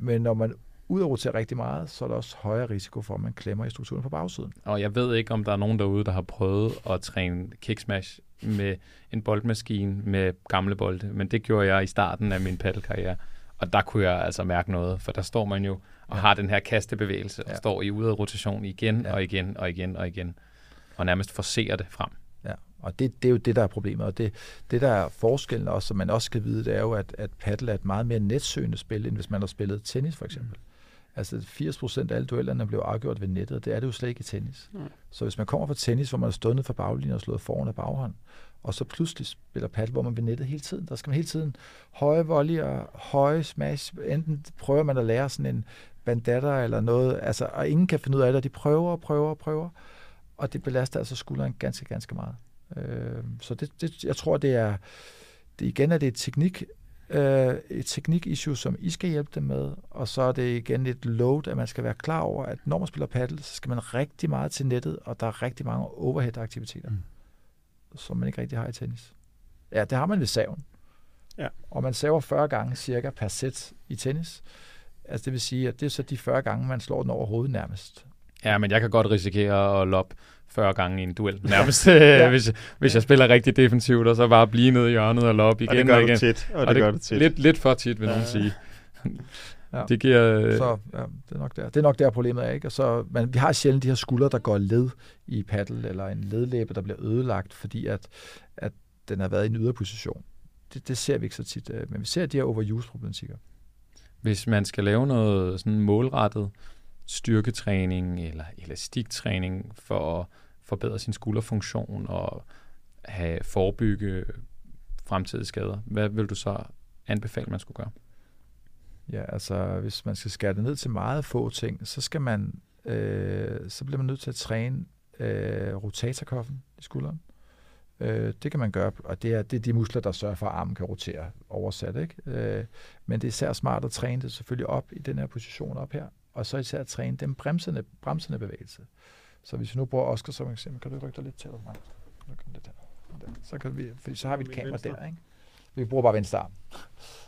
Men når man ud af rotere rigtig meget, så er der også højere risiko for, at man klemmer i strukturen på bagsiden. Og jeg ved ikke, om der er nogen derude, der har prøvet at træne kicksmash med en boldmaskine med gamle bolde, men det gjorde jeg i starten af min paddelkarriere. Og der kunne jeg altså mærke noget, for der står man jo og ja. har den her kastebevægelse, ja. og står i ude rotation igen ja. og igen og igen og igen, og nærmest forser det frem. Ja, og det, det er jo det, der er problemet. Og det, det der er forskellen også, som man også skal vide, det er jo, at, at paddle er et meget mere netsøgende spil, end hvis man har spillet tennis for eksempel. Mm. Altså 80 procent af alle duellerne blev afgjort ved nettet, det er det jo slet ikke i tennis. Mm. Så hvis man kommer fra tennis, hvor man er stået ned for baglinjen og slået foran af baghånd, og så pludselig spiller paddle, hvor man ved nettet hele tiden, der skal man hele tiden høje volley og høje smash. Enten prøver man at lære sådan en bandatter eller noget, altså, og ingen kan finde ud af det, og de prøver og prøver og prøver, og det belaster altså skulderen ganske, ganske meget. Øh, så det, det, jeg tror, det er, det igen er det et teknik, øh, et teknik-issue, som I skal hjælpe dem med, og så er det igen et load, at man skal være klar over, at når man spiller paddle, så skal man rigtig meget til nettet, og der er rigtig mange overhead-aktiviteter, mm. som man ikke rigtig har i tennis. Ja, det har man ved saven. Ja. Og man saver 40 gange cirka per sæt i tennis. Altså det vil sige, at det er så de 40 gange, man slår den over hovedet nærmest. Ja, men jeg kan godt risikere at loppe 40 gange i en duel, nærmest, ja. hvis, hvis jeg spiller rigtig defensivt, og så bare blive nede i hjørnet og loppe igen og det gør og igen. Du tit, og, og det, det gør du tit. Lidt, lidt for tit, vil ja. nogen sige. Ja. Det giver... Øh, så ja, det er nok der. Det er nok der problemet er, ikke? Og så, men vi har sjældent de her skuldre, der går led i paddle, eller en ledlæbe, der bliver ødelagt, fordi at, at den har været i en yderposition. Det, det ser vi ikke så tit, øh, men vi ser de her overuse-problematikker. Hvis man skal lave noget sådan målrettet styrketræning eller elastiktræning for at forbedre sin skulderfunktion og have forebygge fremtidige skader, hvad vil du så anbefale, man skulle gøre? Ja, altså hvis man skal skære det ned til meget få ting, så skal man, øh, så bliver man nødt til at træne øh, rotatorkoffen i skulderen. Øh, det kan man gøre, og det er, det er de muskler, der sørger for, at armen kan rotere oversat. Ikke? Øh, men det er især smart at træne det selvfølgelig op i den her position op her, og så især at træne den bremsende, bremsende bevægelse. Så hvis vi nu bruger Oscar som eksempel, kan du rykke dig lidt til mig? Så, kan vi, fordi så har vi et kamera der, ikke? Vi bruger bare venstre arm.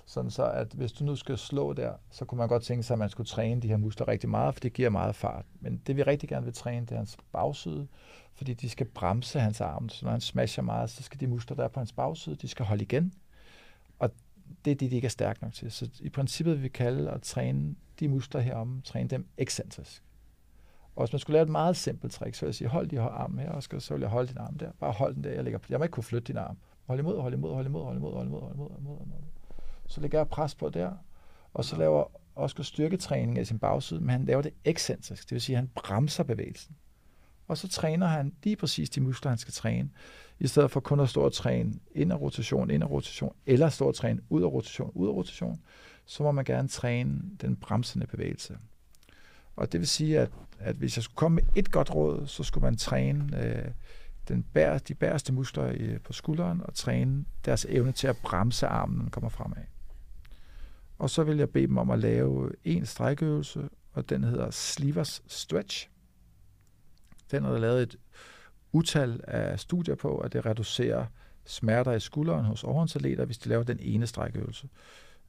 Sådan så, at hvis du nu skal slå der, så kunne man godt tænke sig, at man skulle træne de her muskler rigtig meget, for det giver meget fart. Men det vi rigtig gerne vil træne, det er hans bagside, fordi de skal bremse hans arm. Så når han smasher meget, så skal de muskler, der er på hans bagside, de skal holde igen. Og det er det, de ikke er stærke nok til. Så i princippet vil vi kalde at træne de muskler herom, træne dem ekscentrisk. Og hvis man skulle lave et meget simpelt trick, så ville jeg sige, hold din arm her, og så vil jeg holde din arm der. Bare hold den der, jeg lægger Jeg må ikke kunne flytte din arm. Hold imod, hold imod, hold imod, hold imod, hold imod, hold imod, hold imod, hold imod. Så lægger jeg pres på der, og så laver Oscar styrketræning af sin bagside, men han laver det ekscentrisk, det vil sige, at han bremser bevægelsen. Og så træner han lige præcis de muskler, han skal træne, i stedet for kun at stå og træne ind af rotation, ind af rotation, eller stå og træne ud af rotation, ud af rotation, så må man gerne træne den bremsende bevægelse. Og det vil sige, at, at hvis jeg skulle komme med et godt råd, så skulle man træne øh, den bær, de bæreste muskler i, på skulderen og træne deres evne til at bremse armen, når den kommer fremad. Og så vil jeg bede dem om at lave en strækøvelse, og den hedder Slivers Stretch. Den er der lavet et utal af studier på, at det reducerer smerter i skulderen hos overhåndsatleter, hvis de laver den ene strækøvelse.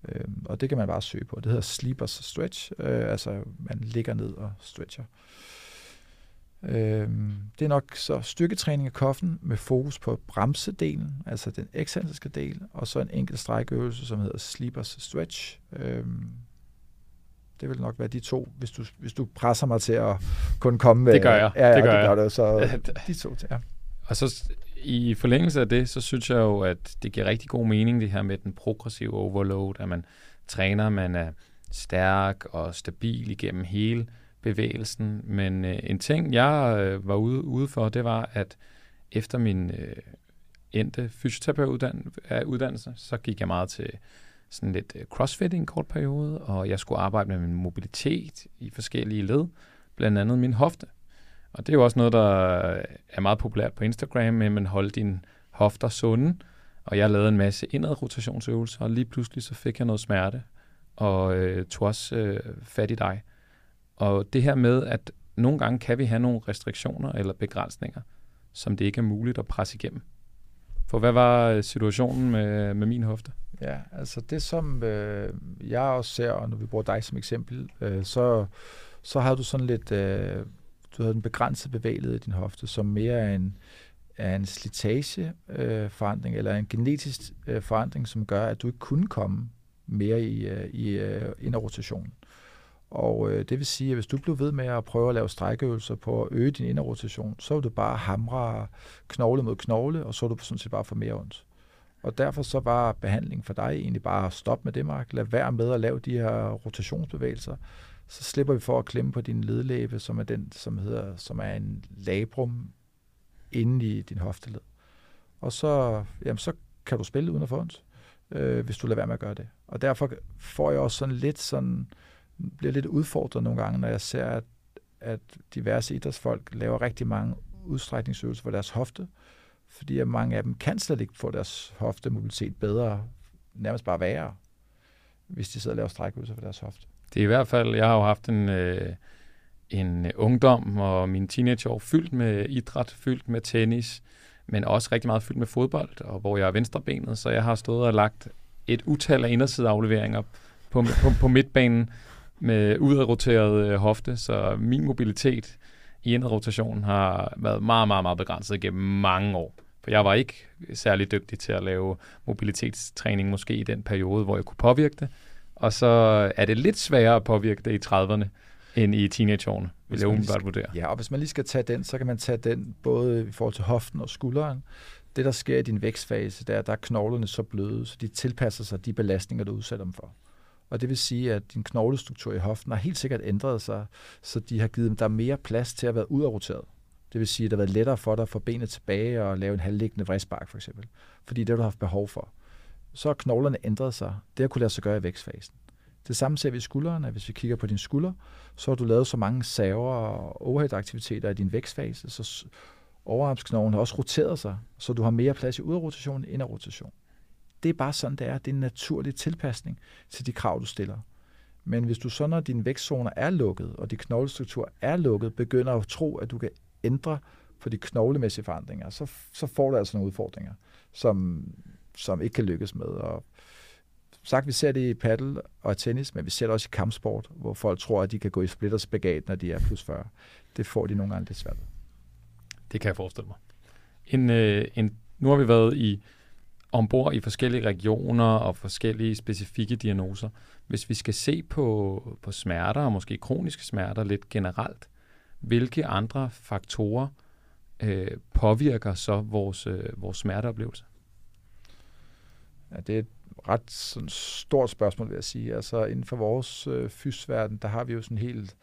Øhm, og det kan man bare søge på. Det hedder Sleepers Stretch, øh, altså man ligger ned og stretcher. Øhm, det er nok så styrketræning af koffen med fokus på bremsedelen, altså den ekscentriske del, og så en enkelt strækøvelse, som hedder Sleepers Stretch. Øhm, det vil nok være de to, hvis du, hvis du presser mig til at kun komme med... Det gør jeg. Ja, ja det gør det jeg. gør det, så de to, ja. Og så i forlængelse af det, så synes jeg jo, at det giver rigtig god mening, det her med den progressive overload, at man træner, man er stærk og stabil igennem hele bevægelsen. Men øh, en ting, jeg øh, var ude, ude for, det var, at efter min øh, endte fysioterapeutuddannelse, øh, så gik jeg meget til sådan lidt øh, crossfit i en kort periode, og jeg skulle arbejde med min mobilitet i forskellige led, blandt andet min hofte. Og det er jo også noget, der er meget populært på Instagram, med at man holder dine hofter sunde. Og jeg lavede en masse indadrotationsøvelser, og lige pludselig så fik jeg noget smerte, og øh, tog også øh, fat i dig. Og det her med, at nogle gange kan vi have nogle restriktioner eller begrænsninger, som det ikke er muligt at presse igennem. For hvad var øh, situationen med, med min hofte? Ja, altså det som øh, jeg også ser, og når vi bruger dig som eksempel, øh, så, så har du sådan lidt, øh, du havde en begrænset bevægelighed i din hofte, som mere er en, er en slitageforandring, øh, eller en genetisk øh, forandring, som gør, at du ikke kunne komme mere i, øh, i øh, inderrotation. Og øh, det vil sige, at hvis du blev ved med at prøve at lave strækøvelser på at øge din inderrotation, så vil du bare hamre knogle mod knogle, og så vil du sådan set bare få mere ondt. Og derfor så var behandlingen for dig egentlig bare at stoppe med det, Mark. Lad være med at lave de her rotationsbevægelser. Så slipper vi for at klemme på din ledlæbe, som er den, som hedder, som er en labrum inde i din hofteled. Og så, jamen, så kan du spille uden at få ondt, øh, hvis du lader være med at gøre det. Og derfor får jeg også sådan lidt sådan, bliver lidt udfordret nogle gange, når jeg ser, at, at diverse idrætsfolk laver rigtig mange udstrækningsøvelser for deres hofte, fordi at mange af dem kan slet ikke få deres hoftemobilitet bedre, nærmest bare værre, hvis de sidder og laver strækøvelser for deres hofte. Det er i hvert fald, jeg har jo haft en, øh, en øh, ungdom og min teenageår fyldt med idræt, fyldt med tennis, men også rigtig meget fyldt med fodbold, og hvor jeg er venstrebenet, så jeg har stået og lagt et utal af indersideafleveringer på, på, på midtbanen med udadroteret øh, hofte, så min mobilitet i indadrotation har været meget, meget, meget begrænset gennem mange år. For jeg var ikke særlig dygtig til at lave mobilitetstræning måske i den periode, hvor jeg kunne påvirke det. Og så er det lidt sværere at påvirke det i 30'erne end i teenageårene, vil jeg umiddelbart vurdere. Ja, og hvis man lige skal tage den, så kan man tage den både i forhold til hoften og skulderen. Det, der sker i din vækstfase, der, der er knoglerne så bløde, så de tilpasser sig de belastninger, du udsætter dem for. Og det vil sige, at din knoglestruktur i hoften har helt sikkert ændret sig, så de har givet dig mere plads til at være udadroteret. Det vil sige, at det har været lettere for dig at få benet tilbage og lave en halvliggende vridspark for eksempel. Fordi det har du haft behov for. Så har knoglerne ændret sig. Det har kunne lade sig gøre i vækstfasen. Det samme ser vi i skuldrene. Hvis vi kigger på din skulder, så har du lavet så mange saver og overhead-aktiviteter i din vækstfase, så overarmsknoglen har også roteret sig, så du har mere plads i udrotation end rotation. Det er bare sådan, det er. Det er en naturlig tilpasning til de krav, du stiller. Men hvis du så, når dine vækstzoner er lukket, og din knoglestruktur er lukket, begynder at tro, at du kan ændre på de knoglemæssige forandringer, så, så får du altså nogle udfordringer, som, som ikke kan lykkes med. Og sagt, vi ser det i paddle og tennis, men vi ser det også i kampsport, hvor folk tror, at de kan gå i split og spagat, når de er plus 40. Det får de nogle gange lidt svært Det kan jeg forestille mig. En, øh, en, nu har vi været i ombord i forskellige regioner og forskellige specifikke diagnoser. Hvis vi skal se på, på smerter og måske kroniske smerter lidt generelt, hvilke andre faktorer øh, påvirker så vores, øh, vores smerteoplevelse? Ja, det er et ret sådan, stort spørgsmål, vil jeg sige. Altså inden for vores øh, fysverden, der har vi jo sådan en helt,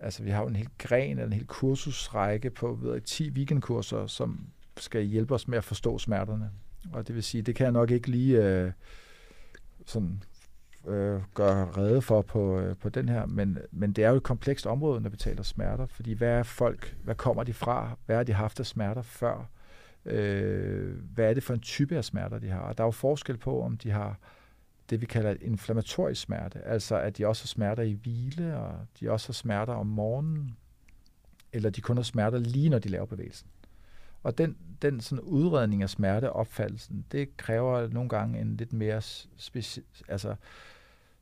altså vi har jo en hel gren eller en hel kursusrække på ved, 10 weekendkurser, som skal hjælpe os med at forstå smerterne. Og det vil sige, det kan jeg nok ikke lige øh, sådan øh, gøre redde for på, øh, på den her, men, men det er jo et komplekst område, når vi taler smerter, fordi hvad er folk, hvad kommer de fra, hvad har de haft af smerter før, øh, hvad er det for en type af smerter, de har. Og der er jo forskel på, om de har det, vi kalder inflammatorisk smerte, altså at de også har smerter i hvile, og de også har smerter om morgenen, eller de kun har smerter lige når de laver bevægelsen. Og den, den sådan udredning af smerteopfattelsen, det kræver nogle gange en lidt mere speci- altså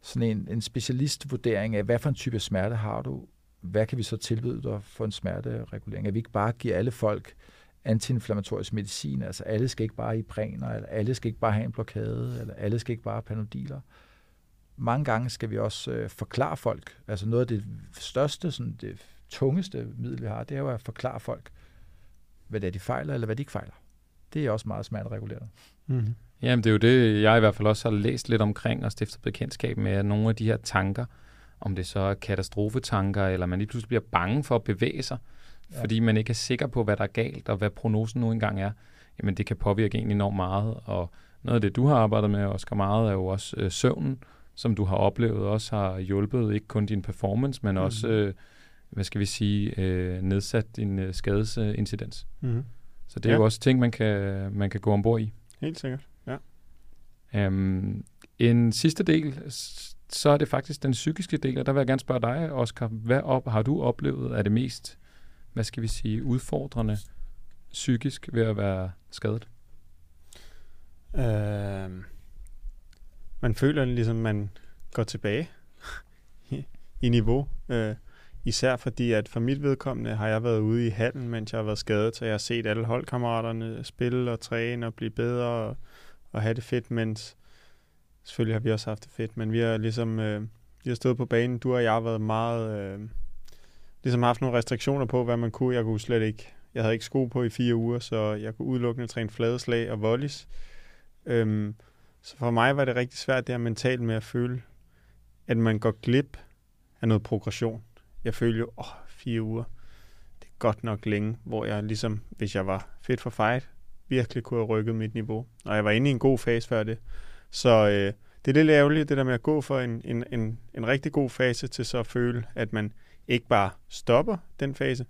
sådan en, en specialistvurdering af, hvad for en type smerte har du, hvad kan vi så tilbyde dig for en smerteregulering? At vi ikke bare giver alle folk antiinflammatorisk medicin, altså alle skal ikke bare i præner, eller alle skal ikke bare have en blokade, eller alle skal ikke bare have panodiler. Mange gange skal vi også øh, forklare folk, altså noget af det største, sådan det tungeste middel, vi har, det er jo at forklare folk, hvad det er, de fejler, eller hvad de ikke fejler. Det er også meget smertereguleret. Mm-hmm. Jamen, det er jo det, jeg i hvert fald også har læst lidt omkring og stiftet bekendtskab med, at nogle af de her tanker, om det så er katastrofetanker, eller man lige pludselig bliver bange for at bevæge sig, ja. fordi man ikke er sikker på, hvad der er galt, og hvad prognosen nu engang er, jamen det kan påvirke en enormt meget. Og noget af det, du har arbejdet med, Oscar, meget, er jo også øh, søvnen, som du har oplevet, også har hjulpet ikke kun din performance, men mm. også, øh, hvad skal vi sige, øh, nedsat din øh, skadesincidens. Mm. Så det er ja. jo også ting, man kan, man kan gå ombord i. Helt sikkert, Øhm, en sidste del, så er det faktisk den psykiske del, og der vil jeg gerne spørge dig, Oscar, hvad op, har du oplevet er det mest hvad skal vi sige, udfordrende psykisk ved at være skadet? Øh, man føler ligesom, man går tilbage i, i niveau. Øh, især fordi, at for mit vedkommende har jeg været ude i hallen, mens jeg har været skadet, så jeg har set alle holdkammeraterne spille og træne og blive bedre og, og have det fedt, mens selvfølgelig har vi også haft det fedt, men vi har ligesom øh, vi har stået på banen. Du og jeg har været meget... Øh, ligesom haft nogle restriktioner på, hvad man kunne. Jeg kunne slet ikke, jeg havde ikke sko på i fire uger, så jeg kunne udelukkende træne fladeslag og volleys. Øhm, så for mig var det rigtig svært det her mentalt med at føle, at man går glip af noget progression. Jeg følte jo, åh, fire uger, det er godt nok længe, hvor jeg ligesom, hvis jeg var fedt for fight, virkelig kunne have rykket mit niveau. Og jeg var inde i en god fase før det. Så øh, det er lidt ærgerligt, det der med at gå for en, en, en, en rigtig god fase til så at føle, at man ikke bare stopper den fase,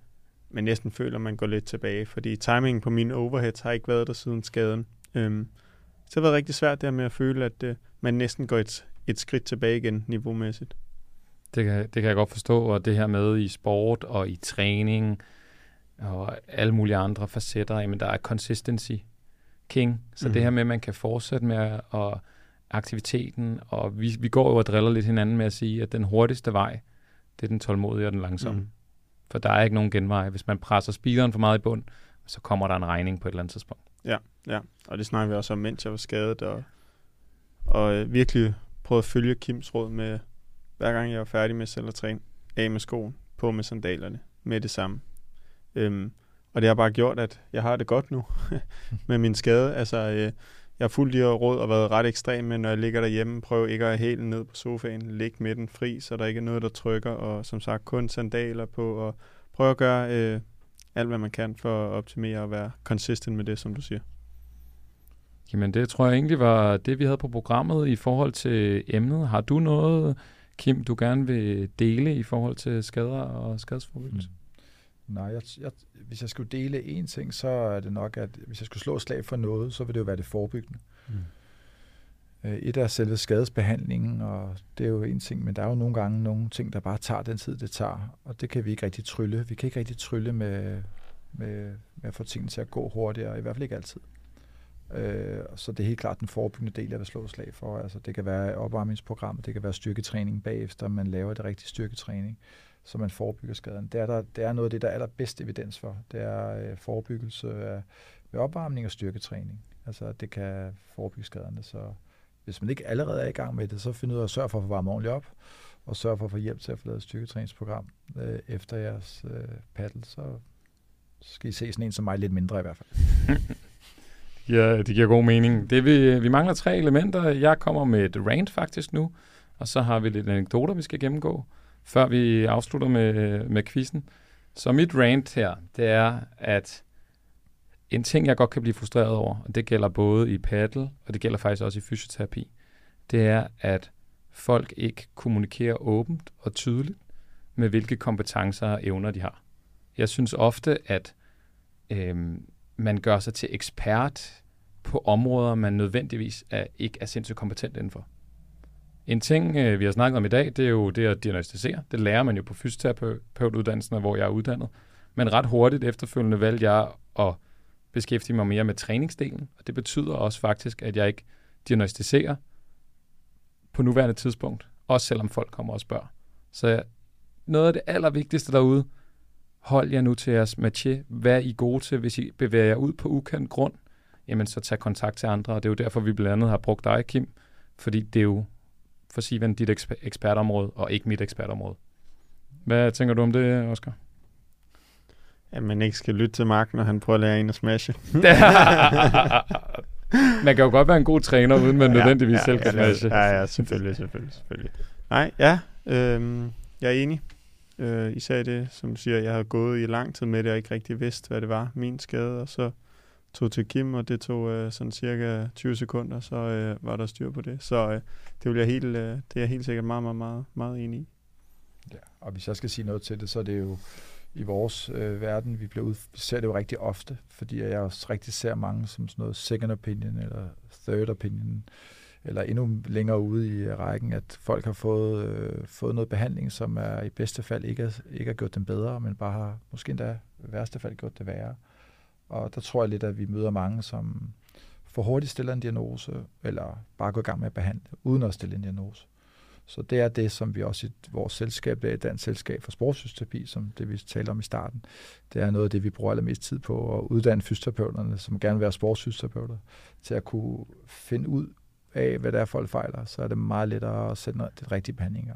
men næsten føler, at man går lidt tilbage, fordi timingen på mine overheads har ikke været der siden skaden. Øhm, så det har været rigtig svært der med at føle, at øh, man næsten går et, et skridt tilbage igen niveaumæssigt. Det kan, det kan jeg godt forstå, og det her med i sport og i træning og alle mulige andre facetter, jamen der er consistency king. Så mm. det her med, at man kan fortsætte med at aktiviteten, og vi, vi går jo og driller lidt hinanden med at sige, at den hurtigste vej, det er den tålmodige og den langsomme. Mm. For der er ikke nogen genvej. Hvis man presser speederen for meget i bund, så kommer der en regning på et eller andet tidspunkt. Ja, ja. og det snakker vi også om, mens jeg var skadet, og, og øh, virkelig prøvede at følge Kims råd med, hver gang jeg var færdig med selv at træne, af med skoen, på med sandalerne, med det samme. Øhm, og det har bare gjort, at jeg har det godt nu med min skade. Altså, øh, jeg har fuldt de her råd og været ret ekstrem, men når jeg ligger derhjemme, prøv ikke at helt ned på sofaen, ligge med den fri, så der ikke er noget, der trykker, og som sagt kun sandaler på, og prøv at gøre øh, alt, hvad man kan for at optimere og være consistent med det, som du siger. Jamen det tror jeg egentlig var det, vi havde på programmet i forhold til emnet. Har du noget, Kim, du gerne vil dele i forhold til skader og skadesforebyggelse? Mm. Nej, jeg, jeg, hvis jeg skulle dele en ting, så er det nok, at hvis jeg skulle slå slag for noget, så vil det jo være det forebyggende. Mm. Øh, et er selve skadesbehandlingen, og det er jo en ting, men der er jo nogle gange nogle ting, der bare tager den tid, det tager, og det kan vi ikke rigtig trylle. Vi kan ikke rigtig trylle med, med, med at få tingene til at gå hurtigere, i hvert fald ikke altid. Øh, så det er helt klart den forebyggende del, jeg vil slå slag for. Altså, det kan være opvarmningsprogram, det kan være styrketræning bagefter, man laver det rigtige styrketræning så man forebygger skaden. Det er, der, det er noget af det, der er allerbedst evidens for. Det er øh, forebyggelse af, ved opvarmning og styrketræning. Altså, det kan forebygge skaderne. Så hvis man ikke allerede er i gang med det, så find ud af at sørge for at få varme ordentligt op, og sørge for at få hjælp til at få lavet et styrketræningsprogram øh, efter jeres øh, paddle, så skal I se sådan en som mig lidt mindre i hvert fald. ja, det giver god mening. Det vi, vi mangler tre elementer. Jeg kommer med et rant faktisk nu, og så har vi lidt anekdoter, vi skal gennemgå før vi afslutter med, med quizzen. Så mit rant her, det er, at en ting, jeg godt kan blive frustreret over, og det gælder både i paddle, og det gælder faktisk også i fysioterapi, det er, at folk ikke kommunikerer åbent og tydeligt med, hvilke kompetencer og evner de har. Jeg synes ofte, at øhm, man gør sig til ekspert på områder, man nødvendigvis er, ikke er sindssygt kompetent indenfor. En ting, øh, vi har snakket om i dag, det er jo det at diagnostisere. Det lærer man jo på fysioterapeutuddannelsen, hvor jeg er uddannet. Men ret hurtigt efterfølgende valgte jeg at beskæftige mig mere med træningsdelen, og det betyder også faktisk, at jeg ikke diagnostiserer på nuværende tidspunkt, også selvom folk kommer og spørger. Så noget af det allervigtigste derude, hold jer nu til jeres matché. Hvad er I gode til, hvis I bevæger jer ud på ukendt grund? Jamen, så tag kontakt til andre, og det er jo derfor, vi blandt andet har brugt dig, Kim, fordi det er jo for sige, dit eksper- ekspertområde, og ikke mit ekspertområde. Hvad tænker du om det, Oscar? At man ikke skal lytte til Mark, når han prøver at lære en at smashe. man kan jo godt være en god træner, uden man nødvendigvis ja, selv kan ja, smashe. Ja, ja, selvfølgelig, selvfølgelig, selvfølgelig. Nej, ja, øh, jeg er enig. Øh, især det, som siger, jeg har gået i lang tid med det, og ikke rigtig vidst, hvad det var, min skade, og så tog til Kim, og det tog øh, sådan cirka 20 sekunder, så øh, var der styr på det. Så øh, det, vil jeg helt, øh, det er jeg helt sikkert meget, meget, meget, meget enig i. Ja, og hvis jeg skal sige noget til det, så er det jo i vores øh, verden, vi, bliver ud, vi ser det jo rigtig ofte, fordi jeg også rigtig ser mange som sådan noget second opinion eller third opinion, eller endnu længere ude i rækken, at folk har fået, øh, fået noget behandling, som er i bedste fald ikke, er, ikke har gjort dem bedre, men bare har måske endda i værste fald gjort det værre. Og der tror jeg lidt, at vi møder mange, som for hurtigt stiller en diagnose, eller bare går i gang med at behandle, uden at stille en diagnose. Så det er det, som vi også i vores selskab, det er et dansk selskab for sportsfysioterapi, som det vi talte om i starten. Det er noget af det, vi bruger allermest tid på at uddanne fysioterapeuterne, som gerne vil være sportsfysioterapeuter, til at kunne finde ud af, hvad der er, folk fejler, så er det meget lettere at sætte den rigtige behandling i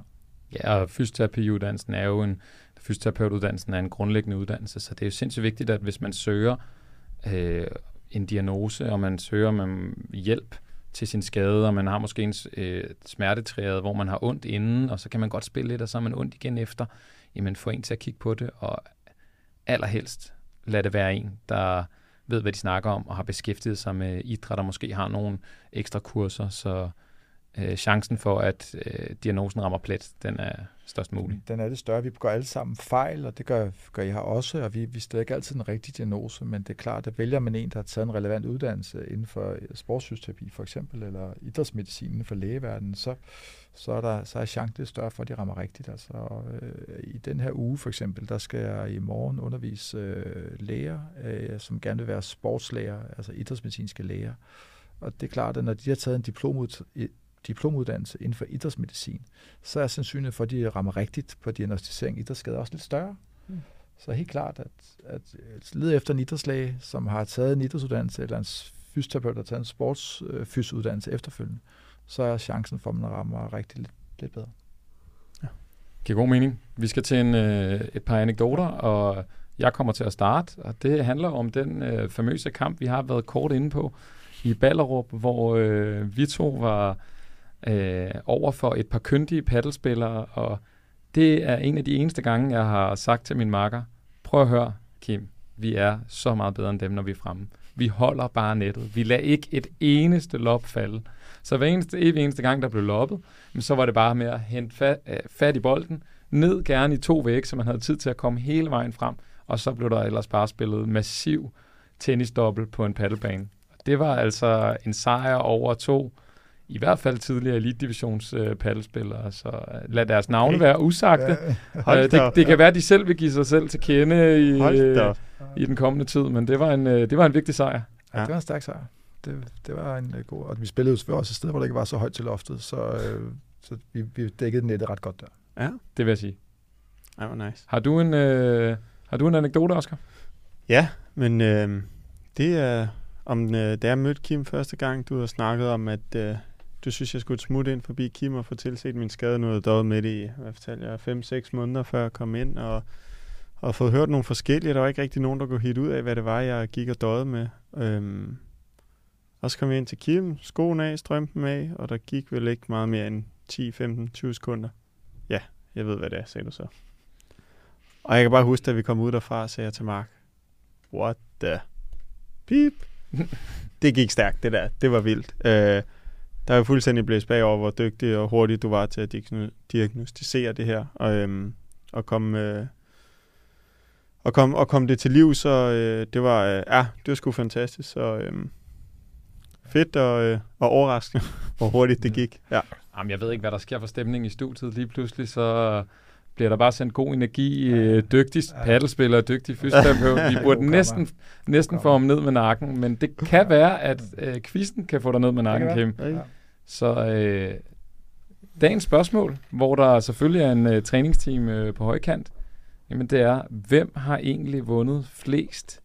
Ja, og fysioterapiuddannelsen er jo en, fysioterapeutuddannelsen er en grundlæggende uddannelse, så det er jo sindssygt vigtigt, at hvis man søger øh, en diagnose, og man søger man um, hjælp til sin skade, og man har måske en øh, smertetræet, hvor man har ondt inden, og så kan man godt spille lidt, og så er man ondt igen efter, jamen få en til at kigge på det, og allerhelst lad det være en, der ved, hvad de snakker om, og har beskæftiget sig med idræt, og måske har nogle ekstra kurser, så øh, chancen for, at øh, diagnosen rammer plet, den er størst muligt. Den er det større. Vi går alle sammen fejl, og det gør, gør I også, og vi, vi stiller ikke altid en rigtig diagnose, men det er klart, at vælger man en, der har taget en relevant uddannelse inden for øh, sportsfysioterapi for eksempel, eller idrætsmedicin inden for lægeverdenen, så, så er, der, så er chancen større for, at de rammer rigtigt. Altså, øh, I den her uge for eksempel, der skal jeg i morgen undervise øh, læger, øh, som gerne vil være sportslæger, altså idrætsmedicinske læger. Og det er klart, at når de har taget en diplomud, diplomuddannelse inden for idrætsmedicin, så er sandsynligheden for, at de rammer rigtigt på diagnostisering af idrætsskader også lidt større. Mm. Så helt klart, at, at lede efter en idrætslæge, som har taget en idrætsuddannelse, eller en fysioterapeut, der har taget en sportsfysuddannelse efterfølgende, så er chancen for, at man rammer rigtig lidt, lidt bedre. Ja. Giver god mening. Vi skal til en, øh, et par anekdoter, og jeg kommer til at starte, og det handler om den øh, famøse kamp, vi har været kort inde på i Ballerup, hvor øh, vi to var øh, over for et par kyndige paddelspillere, og det er en af de eneste gange, jeg har sagt til min makker, prøv at høre, Kim, vi er så meget bedre end dem, når vi er fremme. Vi holder bare nettet. Vi lader ikke et eneste lop falde. Så hver eneste, hver eneste gang, der blev loppet, så var det bare med at hente fat, øh, fat i bolden, ned gerne i to væk, så man havde tid til at komme hele vejen frem, og så blev der ellers bare spillet massiv tennisdobbel på en paddelbane. Det var altså en sejr over to i hvert fald tidligere elite-divisions øh, paddelspillere, så øh, lad deres navne være usagte. Ja, øh, det, det kan være, at de selv vil give sig selv til kende i, øh, i den kommende tid, men det var en, øh, det var en vigtig sejr. Ja, det var en stærk sejr. Det, det var en øh, god... Og vi spillede jo også et sted, hvor det ikke var så højt til loftet, så, øh, så vi, vi dækkede nettet ret godt der. Ja. Det vil jeg sige. Det var nice. Har du en, øh, har du en anekdote, Oscar? Ja, men øh, det er om, øh, da jeg mødte Kim første gang, du har snakket om, at øh, du synes, jeg skulle smutte ind forbi Kim og få tilset min skade. Nu er med det i, hvad fortalte jeg, 5-6 måneder før jeg kom ind, og, og fået hørt nogle forskellige. Der var ikke rigtig nogen, der kunne hit ud af, hvad det var, jeg gik og døde med. Øhm, og så kom jeg ind til Kim, skoen af, strømpen af, og der gik vel ikke meget mere end 10, 15, 20 sekunder. Ja, jeg ved, hvad det er, sagde du så. Og jeg kan bare huske, at vi kom ud derfra, sagde jeg til Mark, what the... Beep. det gik stærkt, det der. Det var vildt. Øh, der er jo fuldstændig blæst bagover, hvor dygtig og hurtig du var til at diagnostisere det her, og, øhm, og komme... Øh, og kom, og kom det til liv, så øh, det var, øh, ja, det var sgu fantastisk. Så øh, fedt og, øh, og overraskende, hvor hurtigt det gik. Ja. Jamen, jeg ved ikke, hvad der sker for stemningen i studiet. Lige pludselig så bliver der bare sendt god energi, øh, dygtig paddelspiller, dygtig fysioterapeut. Vi burde næsten, næsten få ham ned med nakken, men det kan være, at øh, quizzen kan få dig ned med nakken, Kim. Så øh, dagens spørgsmål, hvor der selvfølgelig er en øh, træningsteam øh, på højkant, jamen det er, hvem har egentlig vundet flest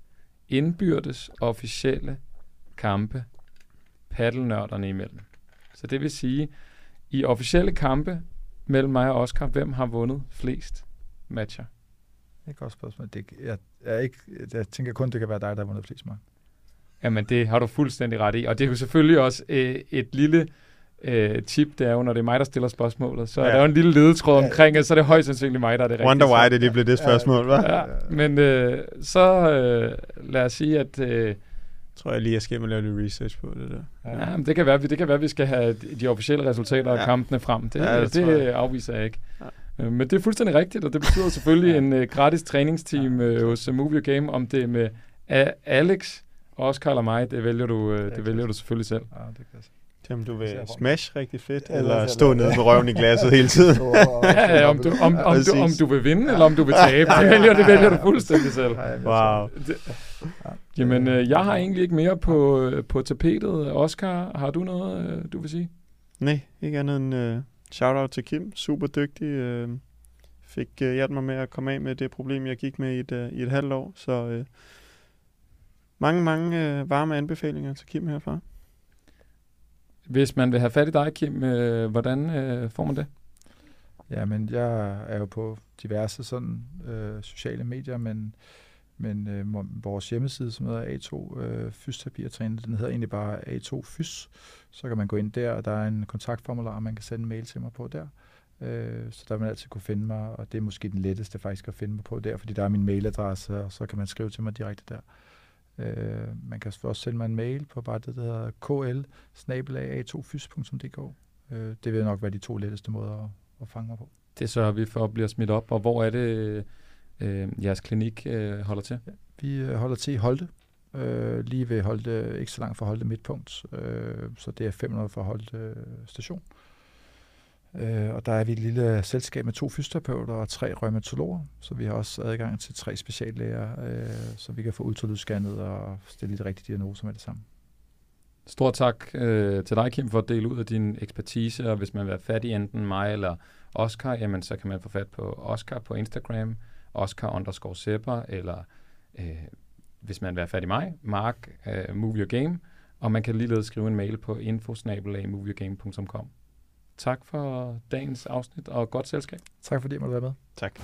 indbyrdes officielle kampe paddelnørderne imellem? Så det vil sige, i officielle kampe mellem mig og Oscar, hvem har vundet flest matcher? Det er et godt spørgsmål. Det, jeg, jeg, ikke, jeg tænker kun, det kan være dig, der har vundet flest matcher. Jamen, det har du fuldstændig ret i. Og det er jo selvfølgelig også øh, et lille øh, tip, det er jo, når det er mig, der stiller spørgsmålet, så ja. er der jo en lille ledetråd omkring, og så er det højst sandsynligt mig, der er det rigtige. Wonder why det, det blev det spørgsmål, hva'? Ja, men øh, så øh, lad os sige, at... Øh, tror jeg lige, jeg skal lave lidt research på det der. Ja, men det kan være, det kan være, at vi skal have de officielle resultater ja. af kampene frem. Det, ja, det, det afviser jeg ikke. Ja. Øh, men det er fuldstændig rigtigt, og det betyder selvfølgelig en uh, gratis træningsteam uh, hos uh, Movie Game, om det er med uh, Alex, Oscar eller mig, det vælger du, uh, det vælger du selvfølgelig selv. Ja, det kan til om du vil smash rigtig fedt, eller stå nede med røven i glasset hele tiden. ja, ja, om du, om, om, du, om du vil vinde, eller om du vil tabe. Det vælger, det vælger du fuldstændig selv. Wow. jamen, øh, jeg har egentlig ikke mere på, øh, på tapetet. Oscar, har du noget, øh, du vil sige? Nej, ikke andet end uh, shout-out til Kim. Super dygtig. Uh, fik uh, hjælp mig med at komme af med det problem, jeg gik med i et, uh, i et halvt år. Så uh, mange, mange uh, varme anbefalinger til Kim herfra. Hvis man vil have fat i dig, Kim, øh, hvordan øh, får man det? Ja, men jeg er jo på diverse sådan øh, sociale medier, men, men øh, vores hjemmeside, som hedder A2 øh, Fysioterapi og Træning, den hedder egentlig bare A2 Fys. Så kan man gå ind der, og der er en kontaktformular, man kan sende en mail til mig på der. Øh, så der vil man altid kunne finde mig, og det er måske den letteste faktisk at finde mig på der, fordi der er min mailadresse, og så kan man skrive til mig direkte der. Øh, man kan også sende mig en mail på bare det, der hedder kl a 2 fysdk øh, Det vil nok være de to letteste måder at, at fange mig på. Det sørger vi for at blive smidt op. Og hvor er det, øh, jeres klinik øh, holder til? Ja, vi øh, holder til i Holte. Øh, lige ved Holte, ikke så langt fra Holte midtpunkt. Øh, så det er 500 fra Holte station. Øh, Øh, og der er vi et lille selskab med to fysioterapeuter og tre rheumatologer, så vi har også adgang til tre speciallæger, øh, så vi kan få ultralydsscannet og stille de rigtige diagnoser med det samme. Stort tak øh, til dig, Kim, for at dele ud af din ekspertise, og hvis man vil have fat i enten mig eller Oscar, jamen så kan man få fat på Oscar på Instagram, Oscar underscore Sepper, eller øh, hvis man vil have fat i mig, Mark øh, Move Your Game, og man kan ligeledes skrive en mail på infosnabelagmovieogame.com. Tak for dagens afsnit og godt selskab. Tak fordi jeg måtte være med. Tak.